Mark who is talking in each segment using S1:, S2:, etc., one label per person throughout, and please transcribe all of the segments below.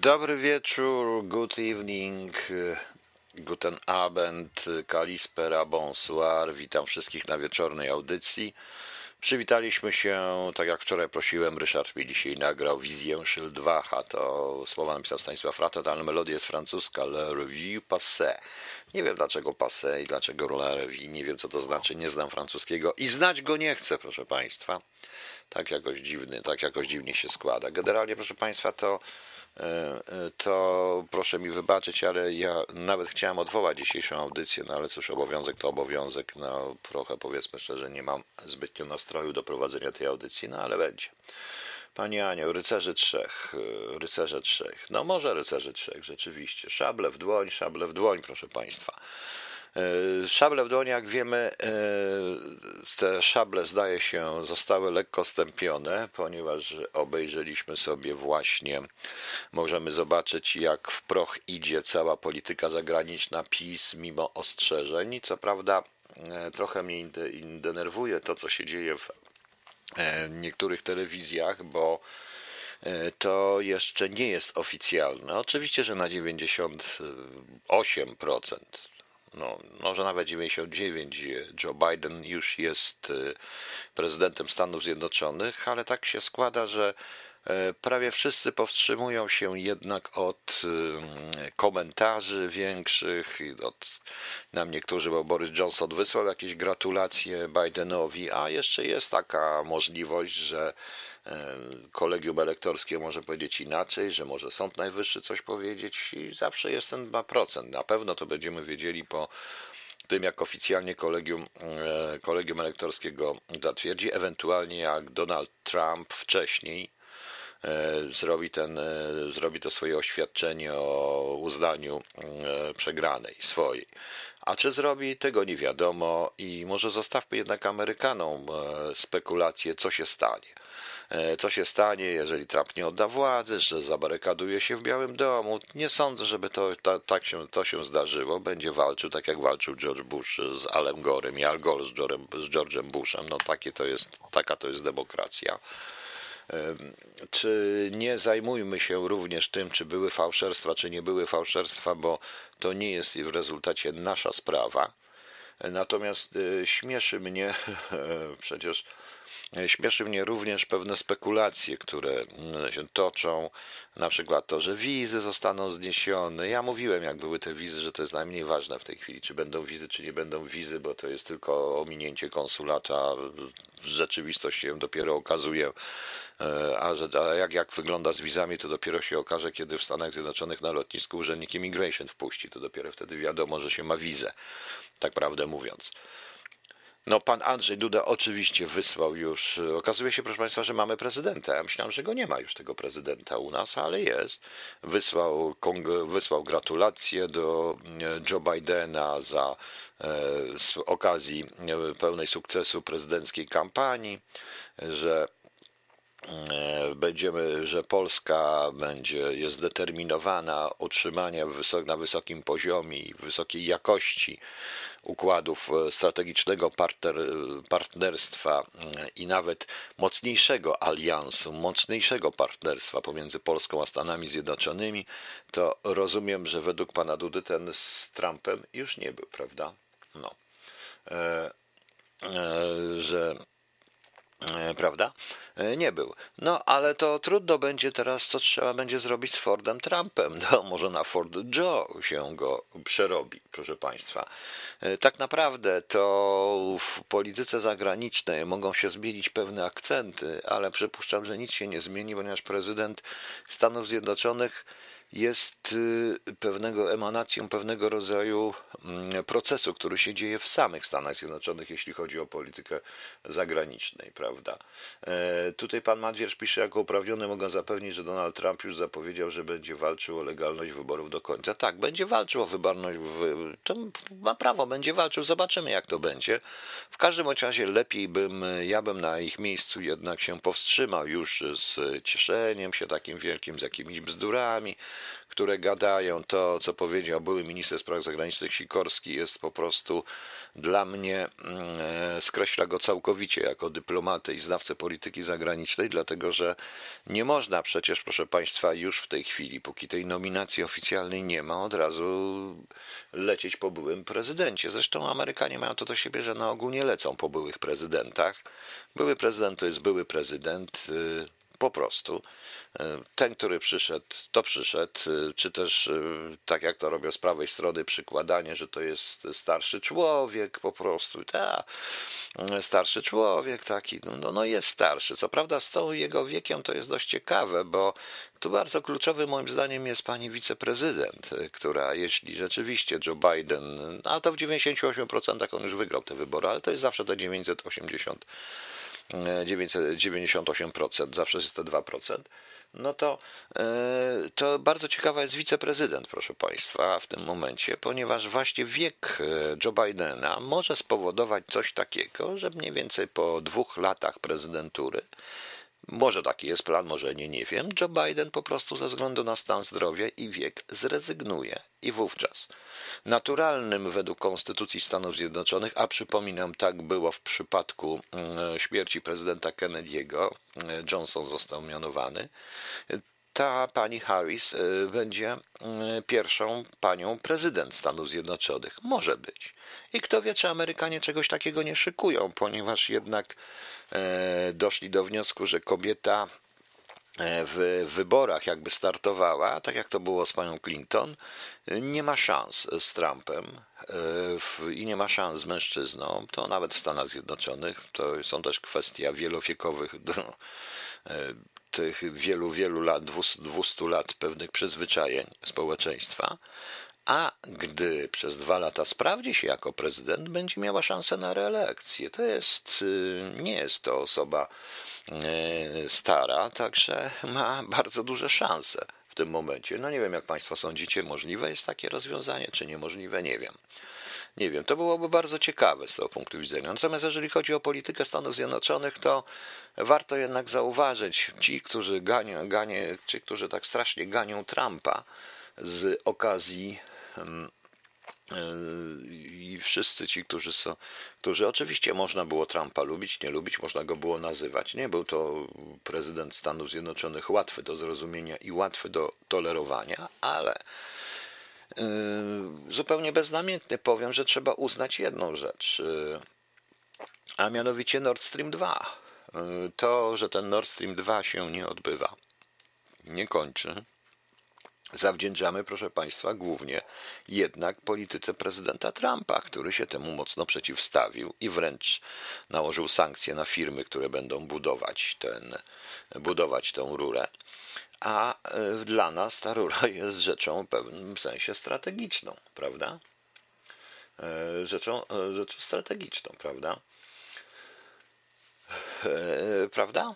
S1: Dobry wieczór, good evening, guten Abend, kalispera, bonsoir. Witam wszystkich na wieczornej audycji. Przywitaliśmy się, tak jak wczoraj prosiłem, Ryszard mi dzisiaj nagrał Wizję Szyld 2, a to słowa napisał Stanisław Ratot, ale melodia jest francuska, Le Revue Passé. Nie wiem dlaczego passé i dlaczego Le Revue, nie wiem co to znaczy, nie znam francuskiego i znać go nie chcę, proszę Państwa. Tak jakoś dziwny, tak jakoś dziwnie się składa. Generalnie, proszę Państwa, to to proszę mi wybaczyć, ale ja nawet chciałem odwołać dzisiejszą audycję, no ale cóż, obowiązek to obowiązek. No trochę powiedzmy szczerze, nie mam zbytnio nastroju do prowadzenia tej audycji, no ale będzie. Pani Aniu, rycerzy trzech, e, rycerze trzech. No może rycerzy trzech, rzeczywiście. Szable w dłoń, szable w dłoń, proszę Państwa. E, szable w dłoni, jak wiemy, e, te szable zdaje się zostały lekko stępione, ponieważ obejrzeliśmy sobie właśnie, możemy zobaczyć jak w proch idzie cała polityka zagraniczna PiS mimo ostrzeżeń. Co prawda e, trochę mnie denerwuje to, co się dzieje w niektórych telewizjach, bo to jeszcze nie jest oficjalne. Oczywiście, że na 98%, no, może nawet 99, Joe Biden już jest y, prezydentem Stanów Zjednoczonych, ale tak się składa, że e, prawie wszyscy powstrzymują się jednak od komentarzy większych. Od, nam niektórzy, bo Boris Johnson wysłał jakieś gratulacje Bidenowi, a jeszcze jest taka możliwość, że E, kolegium elektorskie może powiedzieć inaczej, że może Sąd Najwyższy coś powiedzieć i zawsze jest ten 2%. Na pewno to będziemy wiedzieli po tym, jak oficjalnie kolegium, e, kolegium elektorskiego zatwierdzi, ewentualnie jak Donald Trump wcześniej e, zrobi, ten, zrobi to swoje oświadczenie o uznaniu przegranej swojej. A czy zrobi, tego nie wiadomo i może zostawmy jednak Amerykanom spekulacje, co się stanie. E, co się stanie, jeżeli Trump nie odda władzy, że zabarykaduje się w Białym Domu. Nie sądzę, żeby to, to, tak się, to się zdarzyło. Będzie walczył tak jak walczył George Bush z Alem Gorem i Al Gore z, George'em, z George'em Bushem. No takie to jest, taka to jest demokracja. Czy nie zajmujmy się również tym, czy były fałszerstwa, czy nie były fałszerstwa, bo to nie jest w rezultacie nasza sprawa. Natomiast e, śmieszy mnie przecież Śmieszy mnie również pewne spekulacje, które mm, się toczą, na przykład to, że wizy zostaną zniesione. Ja mówiłem, jak były te wizy, że to jest najmniej ważne w tej chwili, czy będą wizy, czy nie będą wizy, bo to jest tylko ominięcie konsulata. W rzeczywistości się dopiero okazuje, e, a, że, a jak, jak wygląda z wizami, to dopiero się okaże, kiedy w Stanach Zjednoczonych na lotnisku urzędnik immigration wpuści. To dopiero wtedy wiadomo, że się ma wizę, tak prawdę mówiąc. No, pan Andrzej Duda oczywiście wysłał już. Okazuje się, proszę Państwa, że mamy prezydenta. Ja myślałem, że go nie ma już tego prezydenta u nas, ale jest. Wysłał, wysłał gratulacje do e, Joe Bidena za e, z okazji e, pełnej sukcesu prezydenckiej kampanii, że będziemy, że Polska będzie, jest zdeterminowana utrzymania na wysokim poziomie i wysokiej jakości układów e, strategicznego partner, partnerstwa e, i nawet mocniejszego aliansu, mocniejszego partnerstwa pomiędzy Polską a Stanami Zjednoczonymi, to rozumiem, że według pana Dudy ten z Trumpem już nie był, prawda? No. E, e, że E, prawda? E, nie był. No, ale to trudno będzie teraz, co trzeba będzie zrobić z Fordem Trumpem. No, może na Ford Joe się go przerobi, proszę Państwa. E, tak naprawdę to w polityce zagranicznej mogą się zmienić pewne akcenty, ale przypuszczam, że nic się nie zmieni, ponieważ prezydent Stanów Zjednoczonych jest y, pewnego emanacją pewnego rodzaju mm, procesu, który się dzieje w samych Stanach Zjednoczonych, jeśli chodzi o politykę zagraniczną, prawda? E, tutaj pan Madwierz pisze, jako uprawniony mogę zapewnić, że Donald Trump już zapowiedział, że będzie walczył o legalność wyborów do końca. Tak, będzie walczył o wyborność, to ma prawo, będzie walczył, zobaczymy jak to będzie. W każdym razie lepiej bym, ja bym na ich miejscu jednak się powstrzymał już z cieszeniem się takim wielkim, z jakimiś bzdurami, które gadają. To, co powiedział były minister spraw zagranicznych Sikorski, jest po prostu dla mnie, mm, skreśla go całkowicie jako dyplomatę i znawcę polityki zagranicznej, dlatego że nie można przecież, proszę Państwa, już w tej chwili, póki tej nominacji oficjalnej nie ma, od razu lecieć po byłym prezydencie. Zresztą Amerykanie mają to do siebie, że na ogół nie lecą po byłych prezydentach. Były prezydent to jest były prezydent. Po prostu. E, ten, który przyszedł, to przyszedł, e, czy też e, tak jak to robią z prawej strony, przykładanie, że to jest starszy człowiek po prostu. Ta, starszy człowiek taki, no, no, no jest starszy. Co prawda z tą jego wiekiem to jest dość ciekawe, bo tu bardzo kluczowy moim zdaniem jest pani wiceprezydent, która jeśli rzeczywiście Joe Biden, a to w 98% on już wygrał te wybory, ale to jest zawsze te 980 998%, zawsze jest to 2%, no to, e, to bardzo ciekawa jest wiceprezydent, proszę Państwa, w tym momencie, ponieważ właśnie wiek e, Joe Bidena może spowodować coś takiego, że mniej więcej po dwóch latach prezydentury może taki jest plan, może nie, nie wiem. Joe Biden po prostu ze względu na stan zdrowia i wiek zrezygnuje. I wówczas naturalnym według Konstytucji Stanów Zjednoczonych, a przypominam, tak było w przypadku mm, śmierci prezydenta Kennedy'ego, mm, Johnson został mianowany, ta pani Harris y, będzie y, pierwszą panią prezydent Stanów Zjednoczonych. Może być. I kto wie, czy Amerykanie czegoś takiego nie szykują, ponieważ jednak doszli do wniosku, że kobieta e, w wyborach jakby startowała, tak jak to było z panią Clinton, nie ma szans z Trumpem e, i nie ma szans z mężczyzną. To nawet w Stanach Zjednoczonych to są też kwestia wielowiekowych tych wielu, wielu lat, 200 lat pewnych przyzwyczajeń społeczeństwa, a gdy przez dwa lata sprawdzi się jako prezydent, będzie miała szansę na reelekcję. To jest, y, nie jest to osoba y, stara, także ma bardzo duże szanse w tym momencie. No nie wiem, jak Państwo sądzicie, możliwe jest takie rozwiązanie, czy niemożliwe, nie wiem. Nie wiem, to byłoby bardzo ciekawe z tego punktu widzenia. Natomiast jeżeli chodzi o politykę Stanów Zjednoczonych, to warto jednak zauważyć, ci, którzy ganią, ganie, ci, którzy tak strasznie ganią Trumpa z okazji i wszyscy ci, którzy są, którzy oczywiście można było Trumpa lubić, nie lubić, można go było nazywać. Nie był to prezydent Stanów Zjednoczonych łatwy do zrozumienia i łatwy do tolerowania, ale zupełnie beznamiętnie powiem, że trzeba uznać jedną rzecz, yy, a mianowicie Nord Stream 2. Yy, to, że ten Nord Stream 2 się nie odbywa, nie kończy, zawdzięczamy, proszę Państwa, głównie jednak polityce prezydenta Trumpa, który się temu mocno przeciwstawił i wręcz nałożył sankcje na firmy, które będą budować, ten, budować tą rurę a e, dla nas ta rura jest rzeczą w pewnym sensie strategiczną, prawda? E, rzeczą, e, rzeczą strategiczną, prawda? Prawda?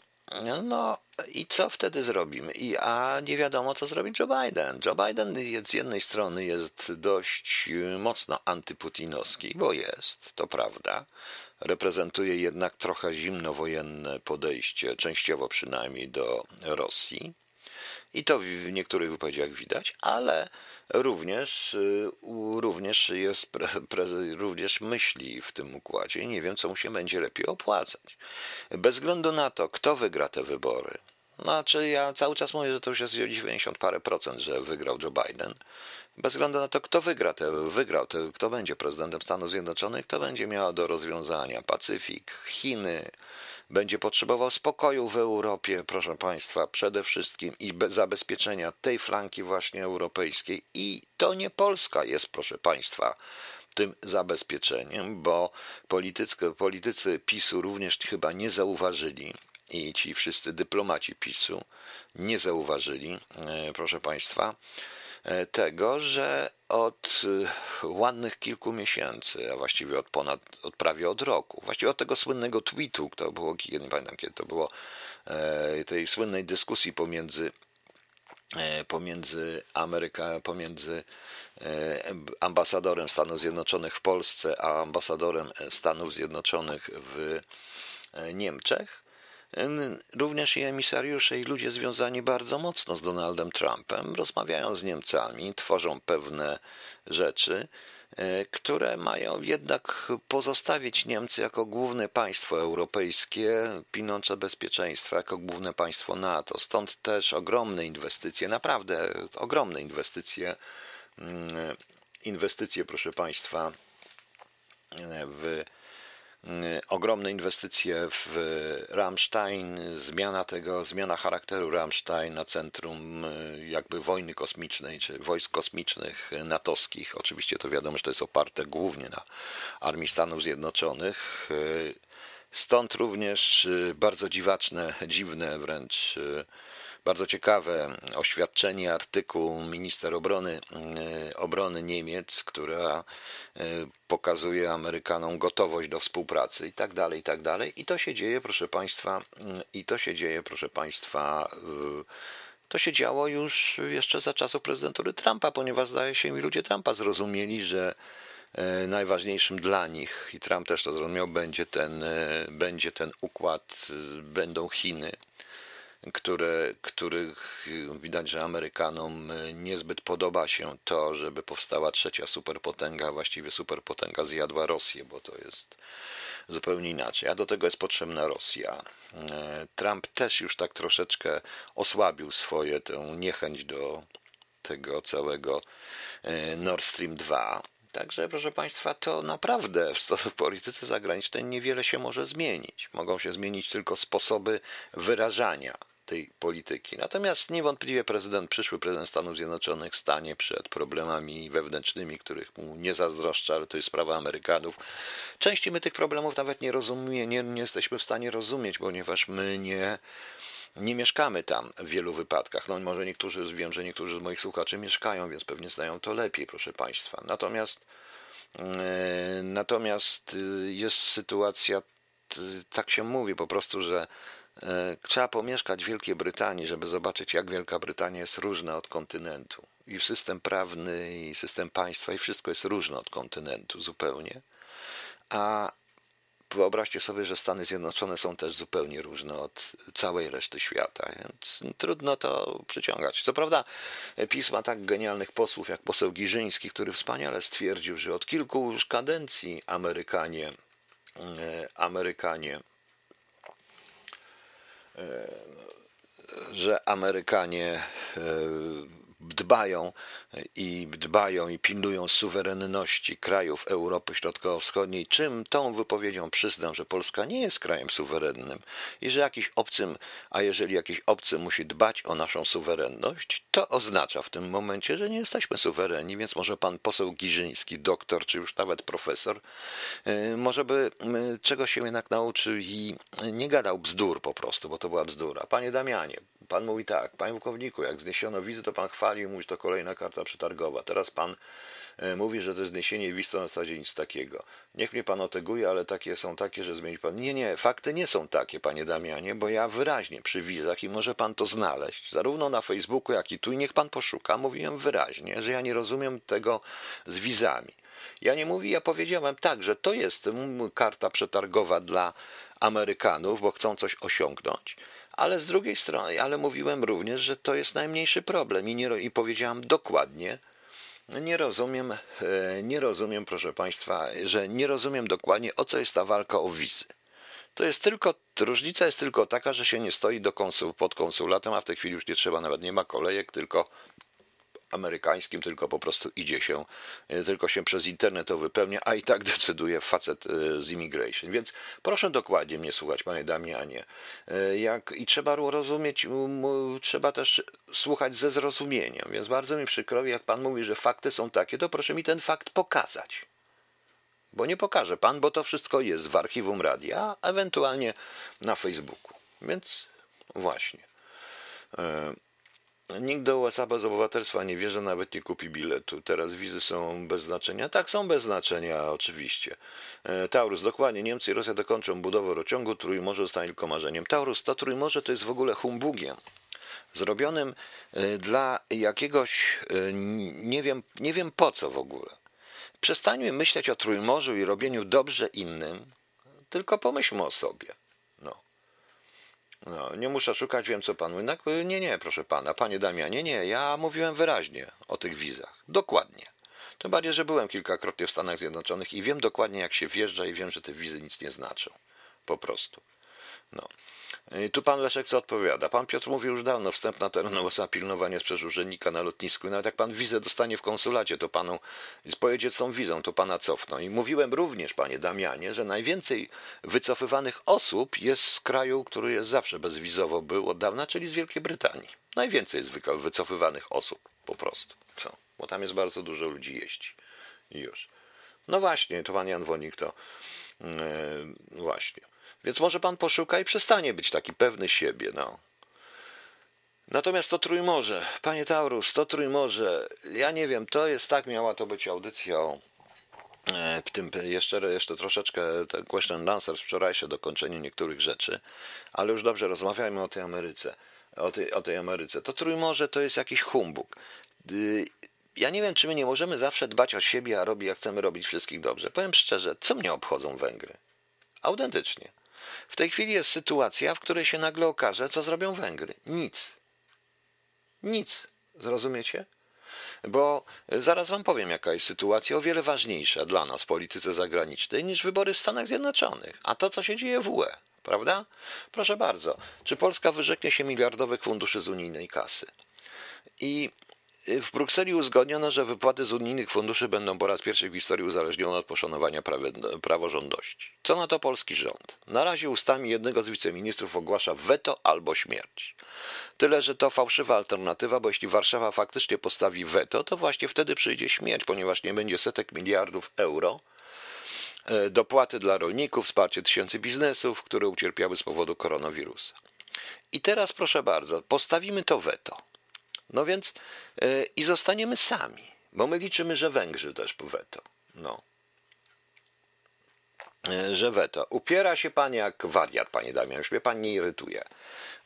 S1: No i co wtedy zrobimy? I, a nie wiadomo, co zrobi Joe Biden. Joe Biden jest, z jednej strony jest dość mocno antyputinowski, bo jest, to prawda. Reprezentuje jednak trochę zimnowojenne podejście, częściowo przynajmniej, do Rosji i to w niektórych wypowiedziach widać, ale również, y, również jest pre, pre, również myśli w tym układzie. Nie wiem, co mu się będzie lepiej opłacać. Bez względu na to, kto wygra te wybory. Znaczy, ja cały czas mówię, że to już jest 90 parę procent, że wygrał Joe Biden. Bez względu na to, kto wygra te, wygrał te, kto będzie prezydentem Stanów Zjednoczonych, kto będzie miał do rozwiązania Pacyfik, Chiny, będzie potrzebował spokoju w Europie, proszę Państwa, przede wszystkim i zabezpieczenia tej flanki właśnie europejskiej. I to nie Polska jest, proszę Państwa, tym zabezpieczeniem, bo politycy, politycy PiSu również chyba nie zauważyli i ci wszyscy dyplomaci PiSu nie zauważyli, e, proszę Państwa, E, tego, że od e, ładnych kilku miesięcy, a właściwie od ponad, od prawie od roku, właściwie od tego słynnego tweetu, to było, nie pamiętam kiedy to było, tej słynnej dyskusji pomiędzy pomiędzy Ameryka, pomiędzy ambasadorem Stanów Zjednoczonych w Polsce, a ambasadorem Stanów Zjednoczonych w Niemczech, Również i emisariusze i ludzie związani bardzo mocno z Donaldem Trumpem rozmawiają z Niemcami, tworzą pewne rzeczy, e, które mają jednak pozostawić Niemcy jako główne państwo europejskie, pilnące bezpieczeństwa, jako główne państwo NATO. Stąd też ogromne inwestycje, naprawdę ogromne inwestycje, mm, inwestycje, proszę Państwa, w Y, ogromne inwestycje w Rammstein, zmiana tego, zmiana charakteru Rammstein na centrum y, jakby wojny kosmicznej, czy wojsk kosmicznych natowskich. Oczywiście to wiadomo, że to jest oparte głównie na Armii Stanów Zjednoczonych. Y, stąd również bardzo dziwaczne, dziwne wręcz bardzo ciekawe oświadczenie, artykuł minister obrony, e, obrony Niemiec, która e, pokazuje Amerykanom gotowość do współpracy i tak dalej, i tak dalej. I to się dzieje, proszę Państwa, i to się dzieje, proszę Państwa, to się działo już jeszcze za czasów prezydentury Trumpa, ponieważ zdaje się mi ludzie Trumpa zrozumieli, że najważniejszym dla nich, i Trump też to zrozumiał, będzie ten, będzie ten układ, będą Chiny które, których widać, że Amerykanom niezbyt podoba się to, żeby powstała trzecia superpotęga, właściwie superpotęga zjadła Rosję, bo to jest zupełnie inaczej. A do tego jest potrzebna Rosja. Trump też już tak troszeczkę osłabił swoje tę niechęć do tego całego e, Nord Stream 2. Także, proszę Państwa, to naprawdę w polityce zagranicznej niewiele się może zmienić. Mogą się zmienić tylko sposoby wyrażania tej polityki. Natomiast niewątpliwie prezydent, przyszły prezydent Stanów Zjednoczonych stanie przed problemami wewnętrznymi, których mu nie zazdroszcza, ale to jest sprawa Amerykanów. Części my tych problemów nawet nie rozumiemy, nie, nie jesteśmy w stanie rozumieć, ponieważ my nie, nie mieszkamy tam w wielu wypadkach. No może niektórzy, wiem, że niektórzy z moich słuchaczy mieszkają, więc pewnie znają to lepiej, proszę Państwa. Natomiast yy, natomiast y, jest sytuacja, tak się mówi po prostu, że E, trzeba pomieszkać w Wielkiej Brytanii, żeby zobaczyć, jak Wielka Brytania jest różna od kontynentu. I system prawny, i system państwa, i wszystko jest różne od kontynentu zupełnie. A wyobraźcie sobie, że Stany Zjednoczone są też zupełnie różne od całej reszty świata, więc trudno to przyciągać. Co prawda, PiS ma tak genialnych posłów jak poseł Giżyński, który wspaniale stwierdził, że od kilku już kadencji Amerykanie, e, Amerykanie że Amerykanie e, dbają i dbają i pilnują suwerenności krajów Europy Środkowo-Wschodniej, czym tą wypowiedzią przyznam, że Polska nie jest krajem suwerennym i że jakiś obcym, a jeżeli jakiś obcy musi dbać o naszą suwerenność, to oznacza w tym momencie, że nie jesteśmy suwerenni, więc może pan poseł Giżyński, doktor, czy już nawet profesor, y, może by czegoś się jednak nauczył i nie gadał bzdur po prostu, bo to była bzdura. Panie Damianie, pan mówi tak, panie pułkowniku, jak zniesiono wizy, to pan chwalił, mówi, to kolejna karta przetargowa. Teraz pan e, mówi, że to zniesienie wiz to na zasadzie nic takiego. Niech mnie pan oteguje, ale takie są takie, że zmieni pan. Nie, nie, fakty nie są takie, panie Damianie, bo ja wyraźnie przy wizach i może pan to znaleźć, zarówno na Facebooku, jak i tu, i niech pan poszuka, mówiłem wyraźnie, że ja nie rozumiem tego z wizami. Ja nie mówię, ja powiedziałem tak, że to jest karta przetargowa dla Amerykanów, bo chcą coś osiągnąć ale z drugiej strony, ale mówiłem również, że to jest najmniejszy problem i, nie, i powiedziałam dokładnie, nie rozumiem, e, nie rozumiem, proszę Państwa, że nie rozumiem dokładnie, o co jest ta walka o wizy. To jest tylko, różnica jest tylko taka, że się nie stoi do konsul, pod konsulatem, a w tej chwili już nie trzeba, nawet nie ma kolejek, tylko amerykańskim, tylko po prostu idzie się, e, tylko się przez internet to wypełnia, a i tak decyduje facet e, z immigration. Więc proszę dokładnie mnie słuchać, panie Damianie. E, jak, I trzeba rozumieć, trzeba też słuchać ze zrozumieniem. Więc bardzo mi przykro, jak pan mówi, że fakty są takie, to proszę mi ten fakt pokazać. Bo nie pokaże pan, bo to wszystko jest w archiwum radia, ewentualnie na Facebooku. Więc właśnie. Nikt do USA bez obywatelstwa nie wierzy, nawet nie kupi biletu. Teraz wizy są bez znaczenia. Tak, są bez znaczenia, oczywiście. E, Taurus, dokładnie. Niemcy i Rosja dokończą budowę rociągu, Trójmorze zostanie tylko marzeniem. Taurus, to Trójmorze to jest w ogóle humbugiem. Zrobionym e, dla jakiegoś, e, nie wiem, nie wiem po co w ogóle. Przestańmy myśleć o Trójmorzu i robieniu dobrze innym, tylko pomyślmy o sobie. No. Nie muszę szukać, wiem co pan mówi. No, nie, nie, proszę pana, panie Damianie, nie, ja mówiłem wyraźnie o tych wizach. Dokładnie. Tym bardziej, że byłem kilkakrotnie w Stanach Zjednoczonych i wiem dokładnie, jak się wjeżdża i wiem, że te wizy nic nie znaczą. Po prostu. No. I tu pan Leszek co odpowiada? Pan Piotr mówił już dawno, wstęp na teren USA, pilnowanie sprzeż urzędnika na lotnisku. Nawet jak pan wizę dostanie w konsulacie, to panu pojedzie z tą wizą, to pana cofną. I mówiłem również, panie Damianie, że najwięcej wycofywanych osób jest z kraju, który jest zawsze bezwizowo był od dawna, czyli z Wielkiej Brytanii. Najwięcej jest wycofywanych osób, po prostu. Co? Bo tam jest bardzo dużo ludzi jeździ. I już. No właśnie, to pan Jan Wonik to yy, właśnie. Więc może pan poszuka i przestanie być taki pewny siebie, no. Natomiast to Trójmorze, panie Taurus, to Trójmorze, ja nie wiem, to jest tak, miała to być audycja o e, w tym jeszcze, jeszcze troszeczkę ten question answer wczorajsze dokończenie niektórych rzeczy, ale już dobrze, rozmawiajmy o tej Ameryce. O tej, o tej Ameryce. To Trójmorze to jest jakiś humbug. Ja nie wiem, czy my nie możemy zawsze dbać o siebie, a robić, jak chcemy robić wszystkich dobrze. Powiem szczerze, co mnie obchodzą Węgry? Autentycznie. W tej chwili jest sytuacja, w której się nagle okaże, co zrobią Węgry. Nic. Nic. Zrozumiecie? Bo zaraz wam powiem, jaka jest sytuacja o wiele ważniejsza dla nas w polityce zagranicznej niż wybory w Stanach Zjednoczonych, a to, co się dzieje w UE. Prawda? Proszę bardzo. Czy Polska wyrzeknie się miliardowych funduszy z unijnej kasy? I w Brukseli uzgodniono, że wypłaty z unijnych funduszy będą po raz pierwszy w historii uzależnione od poszanowania praworządności. Co na to polski rząd? Na razie ustami jednego z wiceministrów ogłasza weto albo śmierć. Tyle, że to fałszywa alternatywa, bo jeśli Warszawa faktycznie postawi weto, to właśnie wtedy przyjdzie śmierć, ponieważ nie będzie setek miliardów euro e, dopłaty dla rolników, wsparcie tysięcy biznesów, które ucierpiały z powodu koronawirusa. I teraz proszę bardzo, postawimy to weto. No więc yy, i zostaniemy sami, bo my liczymy, że Węgrzy też weto. No. Yy, że weto. Upiera się pan jak wariat, panie Damian, już mnie pan nie irytuje.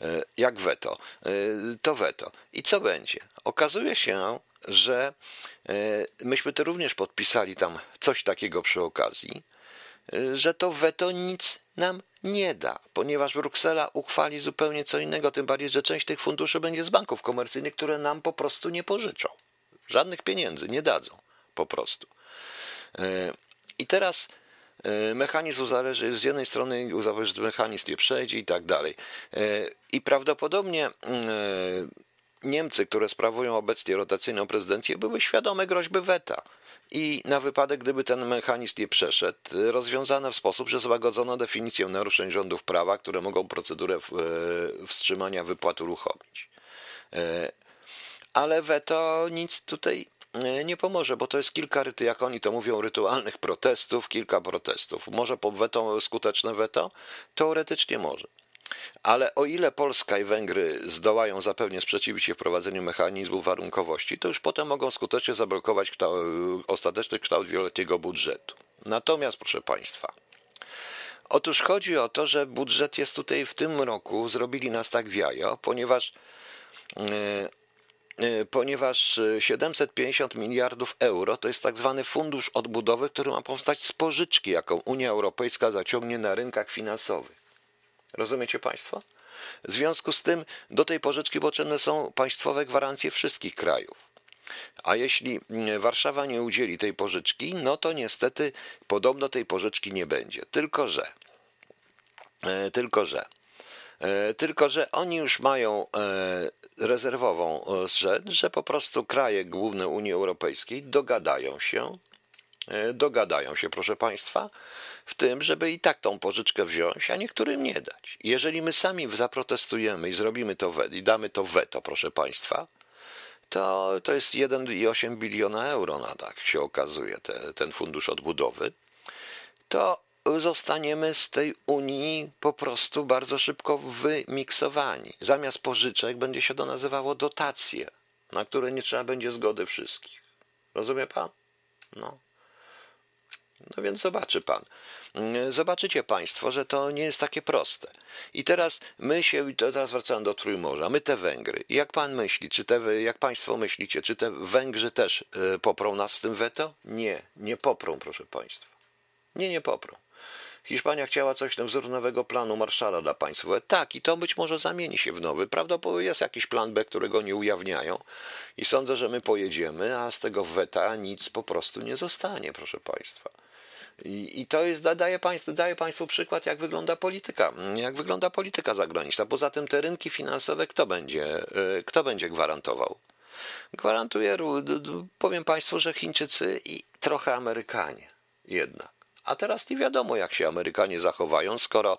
S1: Yy, jak weto. To weto. I co będzie? Okazuje się, że myśmy to również podpisali tam coś takiego przy okazji, że to weto nic nam nie da, ponieważ Bruksela uchwali zupełnie co innego, tym bardziej, że część tych funduszy będzie z banków komercyjnych, które nam po prostu nie pożyczą. Żadnych pieniędzy nie dadzą, po prostu. E, I teraz e, mechanizm zależy, z jednej strony uzależy, że mechanizm nie przejdzie i tak dalej. E, I prawdopodobnie Niemcy, które sprawują obecnie rotacyjną prezydencję, były świadome groźby weta i na wypadek, gdyby ten mechanizm nie przeszedł, rozwiązano w sposób, że złagodzono definicję naruszeń rządów prawa, które mogą procedurę e, wstrzymania wypłat uruchomić. E, ale weto nic tutaj e, nie pomoże, bo to jest kilka, jak oni to mówią, rytualnych protestów, kilka protestów. Może po weto, skuteczne weto? Teoretycznie może. Ale o ile Polska i Węgry zdołają zapewnie sprzeciwić się wprowadzeniu mechanizmu warunkowości, to już potem mogą skutecznie zablokować kształt, ostateczny kształt wieloletniego budżetu. Natomiast, proszę Państwa, otóż chodzi o to, że budżet jest tutaj w tym roku, zrobili nas tak w jajo, ponieważ yy, ponieważ 750 miliardów euro to jest tak zwany fundusz odbudowy, który ma powstać z pożyczki, jaką Unia Europejska zaciągnie na rynkach finansowych. Rozumiecie Państwo? W związku z tym do tej pożyczki potrzebne są państwowe gwarancje wszystkich krajów. A jeśli mm, Warszawa nie udzieli tej pożyczki, no to niestety podobno tej pożyczki nie będzie. Tylko że, e, tylko że, e, tylko że oni już mają e, rezerwową rzecz, że po prostu kraje główne Unii Europejskiej dogadają się, dogadają się, proszę Państwa, w tym, żeby i tak tą pożyczkę wziąć, a niektórym nie dać. Jeżeli my sami zaprotestujemy i zrobimy to i damy to weto, proszę Państwa, to, to jest 1,8 biliona euro na tak się okazuje, te, ten fundusz odbudowy, to zostaniemy z tej Unii po prostu bardzo szybko wymiksowani. Zamiast pożyczek będzie się to nazywało dotacje, na które nie trzeba będzie zgody wszystkich. Rozumie pan? No. No więc zobaczy pan. Mm, zobaczycie państwo, że to nie jest takie proste. I teraz my się, teraz wracamy do Trójmorza, my te Węgry. Jak pan myśli, czy te, jak państwo myślicie, czy te Węgrzy też e, poprą nas z tym weto? Nie, nie poprą, proszę państwa. Nie, nie poprą. Hiszpania chciała coś na wzór nowego planu Marszala dla państw. Tak, i to być może zamieni się w nowy. Prawdopodobnie jest jakiś plan B, którego nie ujawniają i sądzę, że my pojedziemy, a z tego weta nic po prostu nie zostanie, proszę państwa. I, I, to jest, daje państwu, daje państwu przykład, jak wygląda polityka, jak wygląda polityka zagraniczna. Poza tym te rynki finansowe kto będzie, e, kto będzie gwarantował? Gwarantuję, powiem państwu, że Chińczycy i trochę Amerykanie jednak. A teraz nie wiadomo, jak się Amerykanie zachowają, skoro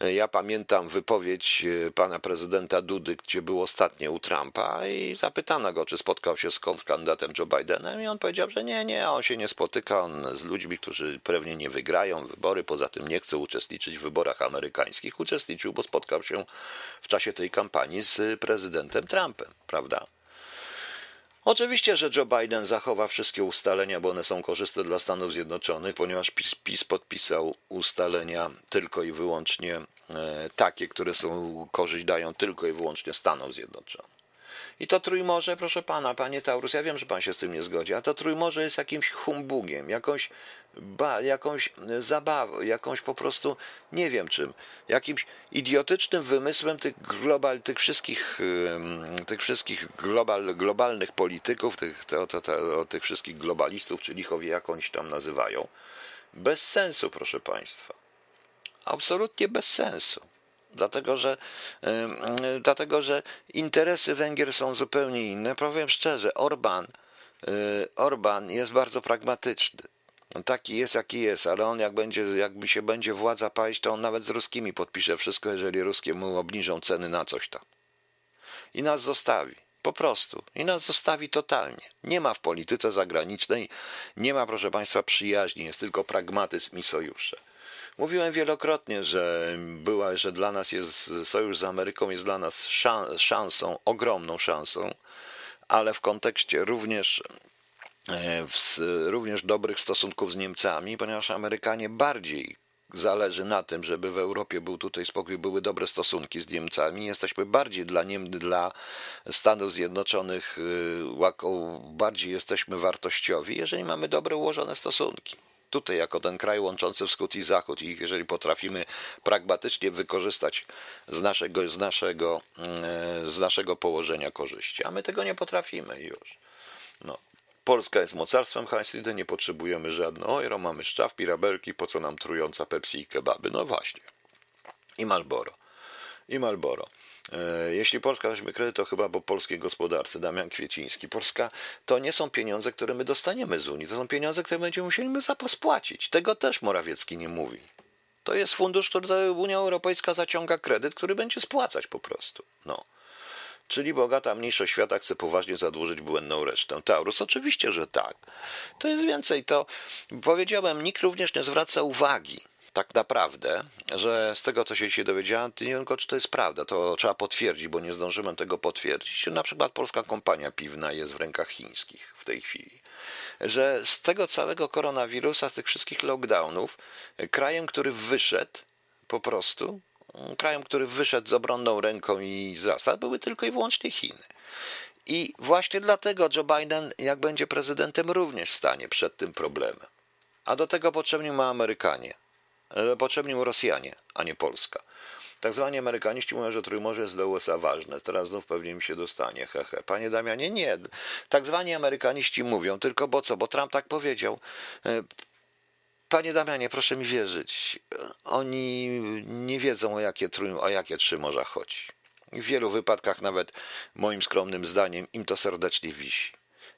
S1: e, ja pamiętam wypowiedź e, pana prezydenta Dudy, gdzie był ostatnio u Trumpa i zapytano go, czy spotkał się z kandydatem Joe Bidenem i on powiedział, że nie, nie, on się nie spotyka on z ludźmi, którzy pewnie nie wygrają wybory, poza tym nie chce uczestniczyć w wyborach amerykańskich. Uczestniczył, bo spotkał się w czasie tej kampanii z prezydentem Trumpem, prawda? Oczywiście, że Joe Biden zachowa wszystkie ustalenia, bo one są korzystne dla Stanów Zjednoczonych, ponieważ PiS, PiS podpisał ustalenia tylko i wyłącznie e, takie, które są korzyść dają tylko i wyłącznie Stanom Zjednoczonym. I to Trójmorze, proszę pana, panie Taurus, ja wiem, że pan się z tym nie zgodzi, a to Trójmorze jest jakimś humbugiem, jakąś, ba, jakąś zabawą, jakąś po prostu, nie wiem czym, jakimś idiotycznym wymysłem tych, global, tych wszystkich, tych wszystkich global, globalnych polityków, tych, to, to, to, tych wszystkich globalistów, czy lichowie jak oni się tam nazywają. Bez sensu, proszę państwa. Absolutnie bez sensu. Dlatego że, dlatego, że interesy Węgier są zupełnie inne. Powiem szczerze, Orban, y, Orban jest bardzo pragmatyczny. Taki jest, jaki jest, ale on jak będzie, jakby się będzie władza paść, to on nawet z ruskimi podpisze wszystko, jeżeli ruskie mu obniżą ceny na coś tam. I nas zostawi. Po prostu. I nas zostawi totalnie. Nie ma w polityce zagranicznej, nie ma, proszę Państwa, przyjaźni, jest tylko pragmatyzm i sojusze. Mówiłem wielokrotnie, że była, że dla nas jest sojusz z Ameryką jest dla nas szansą, ogromną szansą, ale w kontekście również w, również dobrych stosunków z Niemcami, ponieważ Amerykanie bardziej zależy na tym, żeby w Europie był tutaj spokój, były dobre stosunki z Niemcami. Jesteśmy bardziej dla Niem, dla Stanów Zjednoczonych, y, bardziej jesteśmy wartościowi, jeżeli mamy dobre ułożone stosunki tutaj jako ten kraj łączący wschód i zachód i jeżeli potrafimy pragmatycznie wykorzystać z naszego, z naszego, mm, z naszego położenia korzyści, a my tego nie potrafimy już. No. Polska jest mocarstwem Heinz nie potrzebujemy żadnego euro, mamy szczaw, pirabelki, po co nam trująca Pepsi i kebaby? No właśnie. I Malboro. I Malboro. E, jeśli Polska weźmie kredyt, to chyba po polskiej gospodarce, Damian Kwieciński. Polska to nie są pieniądze, które my dostaniemy z Unii, to są pieniądze, które będziemy musieli spłacić. Tego też Morawiecki nie mówi. To jest fundusz, który Unia Europejska zaciąga kredyt, który będzie spłacać po prostu. No. Czyli bogata mniejszość świata chce poważnie zadłużyć błędną resztę. Taurus, oczywiście, że tak. To jest więcej. To powiedziałem, nikt również nie zwraca uwagi tak naprawdę, że z tego, co się dzisiaj dowiedziałem, nie tylko, czy to jest prawda, to trzeba potwierdzić, bo nie zdążymy tego potwierdzić. Na przykład polska kompania piwna jest w rękach chińskich w tej chwili. Że z tego całego koronawirusa, z tych wszystkich lockdownów, krajem, który wyszedł po prostu, krajem, który wyszedł z obronną ręką i wzrasta, były tylko i wyłącznie Chiny. I właśnie dlatego Joe Biden, jak będzie prezydentem, również stanie przed tym problemem. A do tego potrzebni ma Amerykanie. E, potrzebni mu Rosjanie, a nie Polska. Tak zwani amerykaniści mówią, że Trójmorze jest dla USA ważne. Teraz znów pewnie mi się dostanie. Hehe. Panie Damianie, nie. Tak zwani amerykaniści mówią, tylko bo co? Bo Trump tak powiedział. Panie Damianie, proszę mi wierzyć. Oni nie wiedzą, o jakie, o jakie trzy morza chodzi. W wielu wypadkach, nawet moim skromnym zdaniem, im to serdecznie wisi.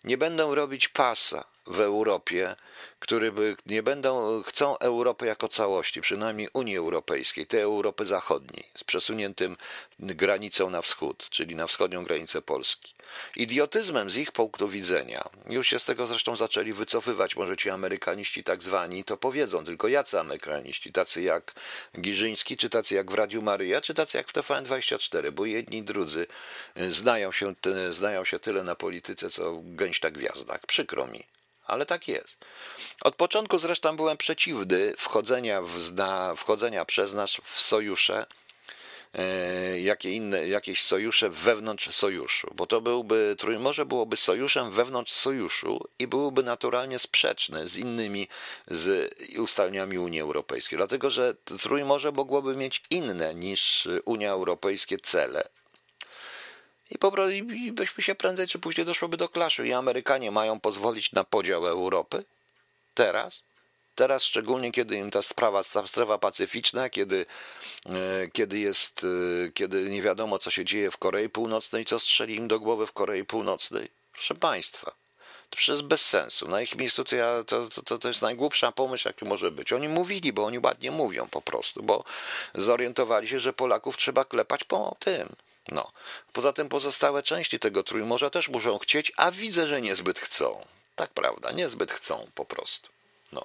S1: Nie będą robić pasa w Europie, które nie będą, chcą Europy jako całości, przynajmniej Unii Europejskiej, tej Europy Zachodniej, z przesuniętym granicą na wschód, czyli na wschodnią granicę Polski. Idiotyzmem z ich punktu widzenia, już się z tego zresztą zaczęli wycofywać, może ci amerykaniści tak zwani, to powiedzą, tylko jacy amerykaniści, tacy jak Giżyński, czy tacy jak w Radiu Maryja, czy tacy jak w TVN24, bo jedni i drudzy znają się, znają się tyle na polityce, co gęś na gwiazdach. Przykro mi ale tak jest. Od początku zresztą byłem przeciwny wchodzenia, w zna, wchodzenia przez nas w sojusze e, jakie inne, jakieś sojusze wewnątrz sojuszu, bo to byłby, Trójmorze byłoby sojuszem wewnątrz sojuszu i byłoby naturalnie sprzeczne z innymi z ustaleniami Unii Europejskiej, dlatego że Trójmorze mogłoby mieć inne niż Unia Europejskie cele, i po prostu byśmy się prędzej czy później doszłoby do klaszy. I Amerykanie mają pozwolić na podział Europy? Teraz? Teraz szczególnie, kiedy im ta sprawa, ta strefa pacyficzna, kiedy, e, kiedy jest, e, kiedy nie wiadomo, co się dzieje w Korei Północnej, co strzeli im do głowy w Korei Północnej. Proszę Państwa, to przecież bez sensu. Na ich miejscu to, ja, to, to, to jest najgłupsza pomysł, jaki może być. Oni mówili, bo oni ładnie mówią po prostu, bo zorientowali się, że Polaków trzeba klepać po tym, no. Poza tym pozostałe części tego Trójmorza też muszą chcieć, a widzę, że niezbyt chcą. Tak prawda, niezbyt chcą po prostu. No.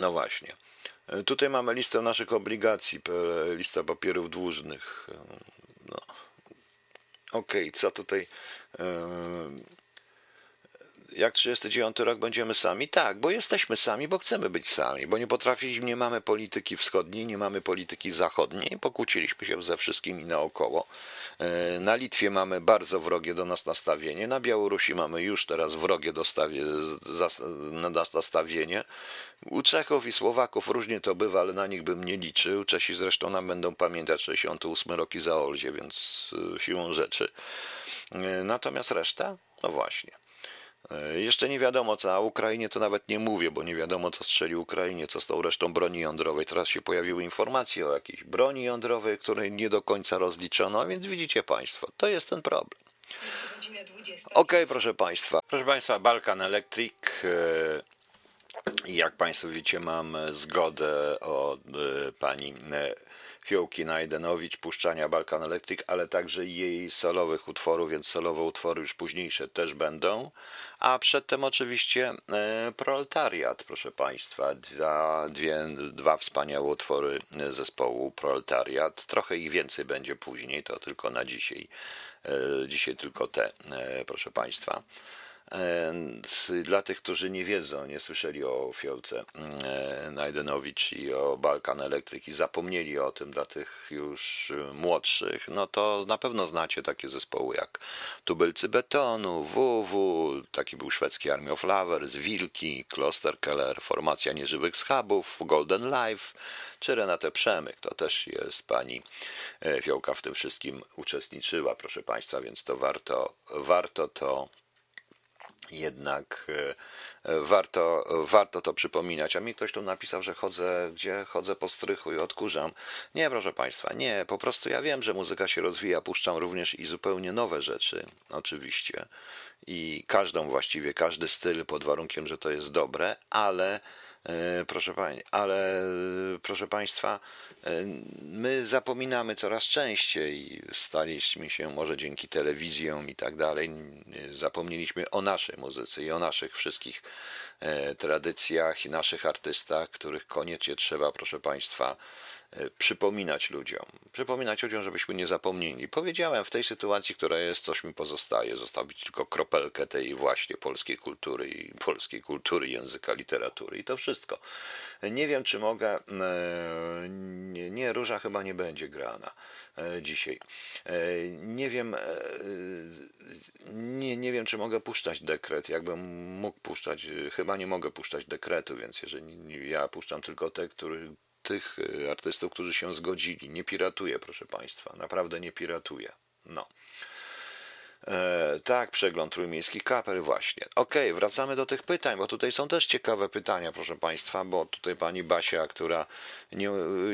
S1: No właśnie. Tutaj mamy listę naszych obligacji, lista papierów dłużnych. No. Okej, okay, co tutaj jak 39 rok będziemy sami? Tak, bo jesteśmy sami, bo chcemy być sami, bo nie potrafiliśmy, nie mamy polityki wschodniej, nie mamy polityki zachodniej, pokłóciliśmy się ze wszystkimi naokoło. E, na Litwie mamy bardzo wrogie do nas nastawienie, na Białorusi mamy już teraz wrogie dostawie, nastawienie. U Czechów i Słowaków różnie to bywa, ale na nich bym nie liczył. Czesi zresztą nam będą pamiętać 68 roki za Olzie, więc e, siłą rzeczy. E, natomiast reszta? No właśnie. E, jeszcze nie wiadomo co, a Ukrainie to nawet nie mówię, bo nie wiadomo co strzeli Ukrainie, co z tą resztą broni jądrowej. Teraz się pojawiły informacje o jakiejś broni jądrowej, której nie do końca rozliczono, więc widzicie Państwo, to jest ten problem. Okej, okay, proszę Państwa. Proszę Państwa, Balkan Electric. E, jak Państwo widzicie, mam zgodę od e, pani Fiołki Najdenowicz, puszczania Balkan Electric, ale także jej solowych utworów, więc solowe utwory już późniejsze też będą. A przedtem oczywiście e, Proletariat, proszę Państwa, dwa, dwie, dwa wspaniałe utwory zespołu Proletariat. Trochę ich więcej będzie później, to tylko na dzisiaj. E, dzisiaj tylko te, e, proszę Państwa. Dla tych, którzy nie wiedzą, nie słyszeli o Fiolce mm, Najdenowicz i o Balkan Electric i zapomnieli o tym dla tych już młodszych, no to na pewno znacie takie zespoły jak Tubylcy Betonu, WW, taki był szwedzki Army of Lovers, Wilki, Klosterkeller, Formacja Nieżywych Schabów, Golden Life, czy Renate Przemyk. To też jest pani e, Fiołka w tym wszystkim uczestniczyła, proszę Państwa, więc to warto, warto to jednak e, e, warto, warto to przypominać. A mi ktoś tu napisał, że chodzę, gdzie chodzę po strychu i odkurzam. Nie, proszę Państwa, nie, po prostu ja wiem, że muzyka się rozwija, puszczam również i zupełnie nowe rzeczy, oczywiście. I każdą właściwie, każdy styl pod warunkiem, że to jest dobre, ale proszę, pań, ale proszę Państwa, e, my zapominamy coraz częściej, staliśmy się może dzięki telewizjom i tak dalej, zapomnieliśmy o naszej muzyce i o naszych wszystkich e, tradycjach i naszych artystach, których koniecznie trzeba, proszę Państwa, E, przypominać ludziom, przypominać ludziom, żebyśmy nie zapomnieli. Powiedziałem, w tej sytuacji, która jest, coś mi pozostaje, zostawić tylko kropelkę tej właśnie polskiej kultury i polskiej kultury, języka, literatury i to wszystko. Nie wiem, czy mogę, e, nie, nie Róża chyba nie będzie grana e, dzisiaj. Nie wiem, nie, nie wiem, czy mogę puszczać dekret, jakbym mógł puszczać, chyba nie mogę puszczać dekretu, więc jeżeli ja puszczam tylko te, których tych y, artystów, którzy się zgodzili. Nie piratuje, proszę Państwa, naprawdę nie piratuje. No. E, tak, przegląd trójmiejskich kapel, właśnie. Okej, okay, wracamy do tych pytań, bo tutaj są też ciekawe pytania, proszę Państwa, bo tutaj pani Basia, która. Nie,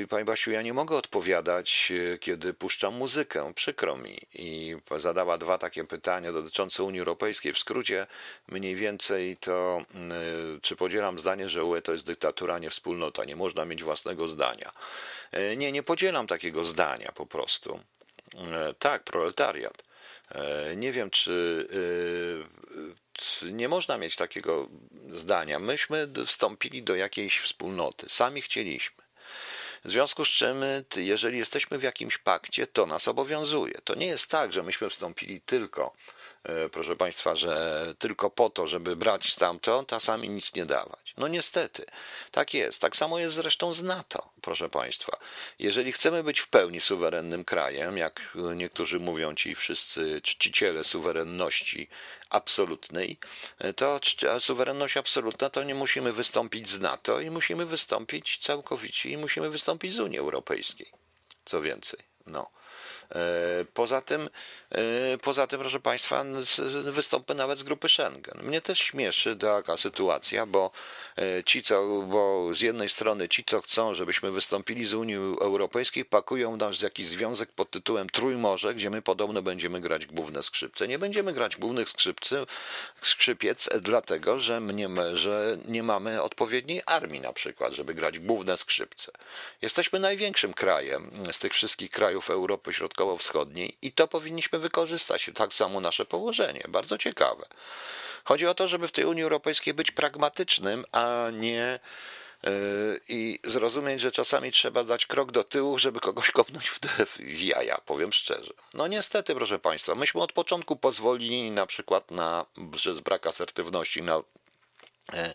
S1: pani Basiu, ja nie mogę odpowiadać, e, kiedy puszczam muzykę, przykro mi. I zadała dwa takie pytania dotyczące Unii Europejskiej. W skrócie, mniej więcej to, e, czy podzielam zdanie, że UE to jest dyktatura, nie wspólnota, nie można mieć własnego zdania. E, nie, nie podzielam takiego zdania po prostu. Tak, proletariat. E, nie wiem, czy e, nie można mieć takiego zdania. Myśmy wstąpili do jakiejś wspólnoty, sami chcieliśmy. W związku z czym, jeżeli jesteśmy w jakimś pakcie, to nas obowiązuje. To nie jest tak, że myśmy wstąpili tylko proszę Państwa, że tylko po to, żeby brać stamtąd, a sami nic nie dawać. No niestety, tak jest. Tak samo jest zresztą z NATO, proszę Państwa. Jeżeli chcemy być w pełni suwerennym krajem, jak niektórzy mówią ci wszyscy czciciele suwerenności absolutnej, to suwerenność absolutna to nie musimy wystąpić z NATO i musimy wystąpić całkowicie i musimy wystąpić z Unii Europejskiej. Co więcej, no. E, poza tym, e, poza tym, proszę Państwa, wystąpę nawet z grupy Schengen. Mnie też śmieszy taka sytuacja, bo e, ci, co, bo z jednej strony ci, co chcą, żebyśmy wystąpili z Unii Europejskiej, pakują nas w jakiś związek pod tytułem Trójmorze, gdzie my podobno będziemy grać główne skrzypce. Nie będziemy grać głównych skrzypcy, skrzypiec, dlatego, że nie, że nie mamy odpowiedniej armii na przykład, żeby grać główne skrzypce. Jesteśmy największym krajem z tych wszystkich krajów Europy Środkowo-Wschodniej i to powinniśmy wykorzystać. Tak samo nasze położenie. Bardzo ciekawe. Chodzi o to, żeby w tej Unii Europejskiej być pragmatycznym, a nie yy, i zrozumieć, że czasami trzeba dać krok do tyłu, żeby kogoś kopnąć w, w jaja, powiem szczerze. No niestety, proszę Państwa, myśmy od początku pozwolili na przykład na, przez brak asertywności na e,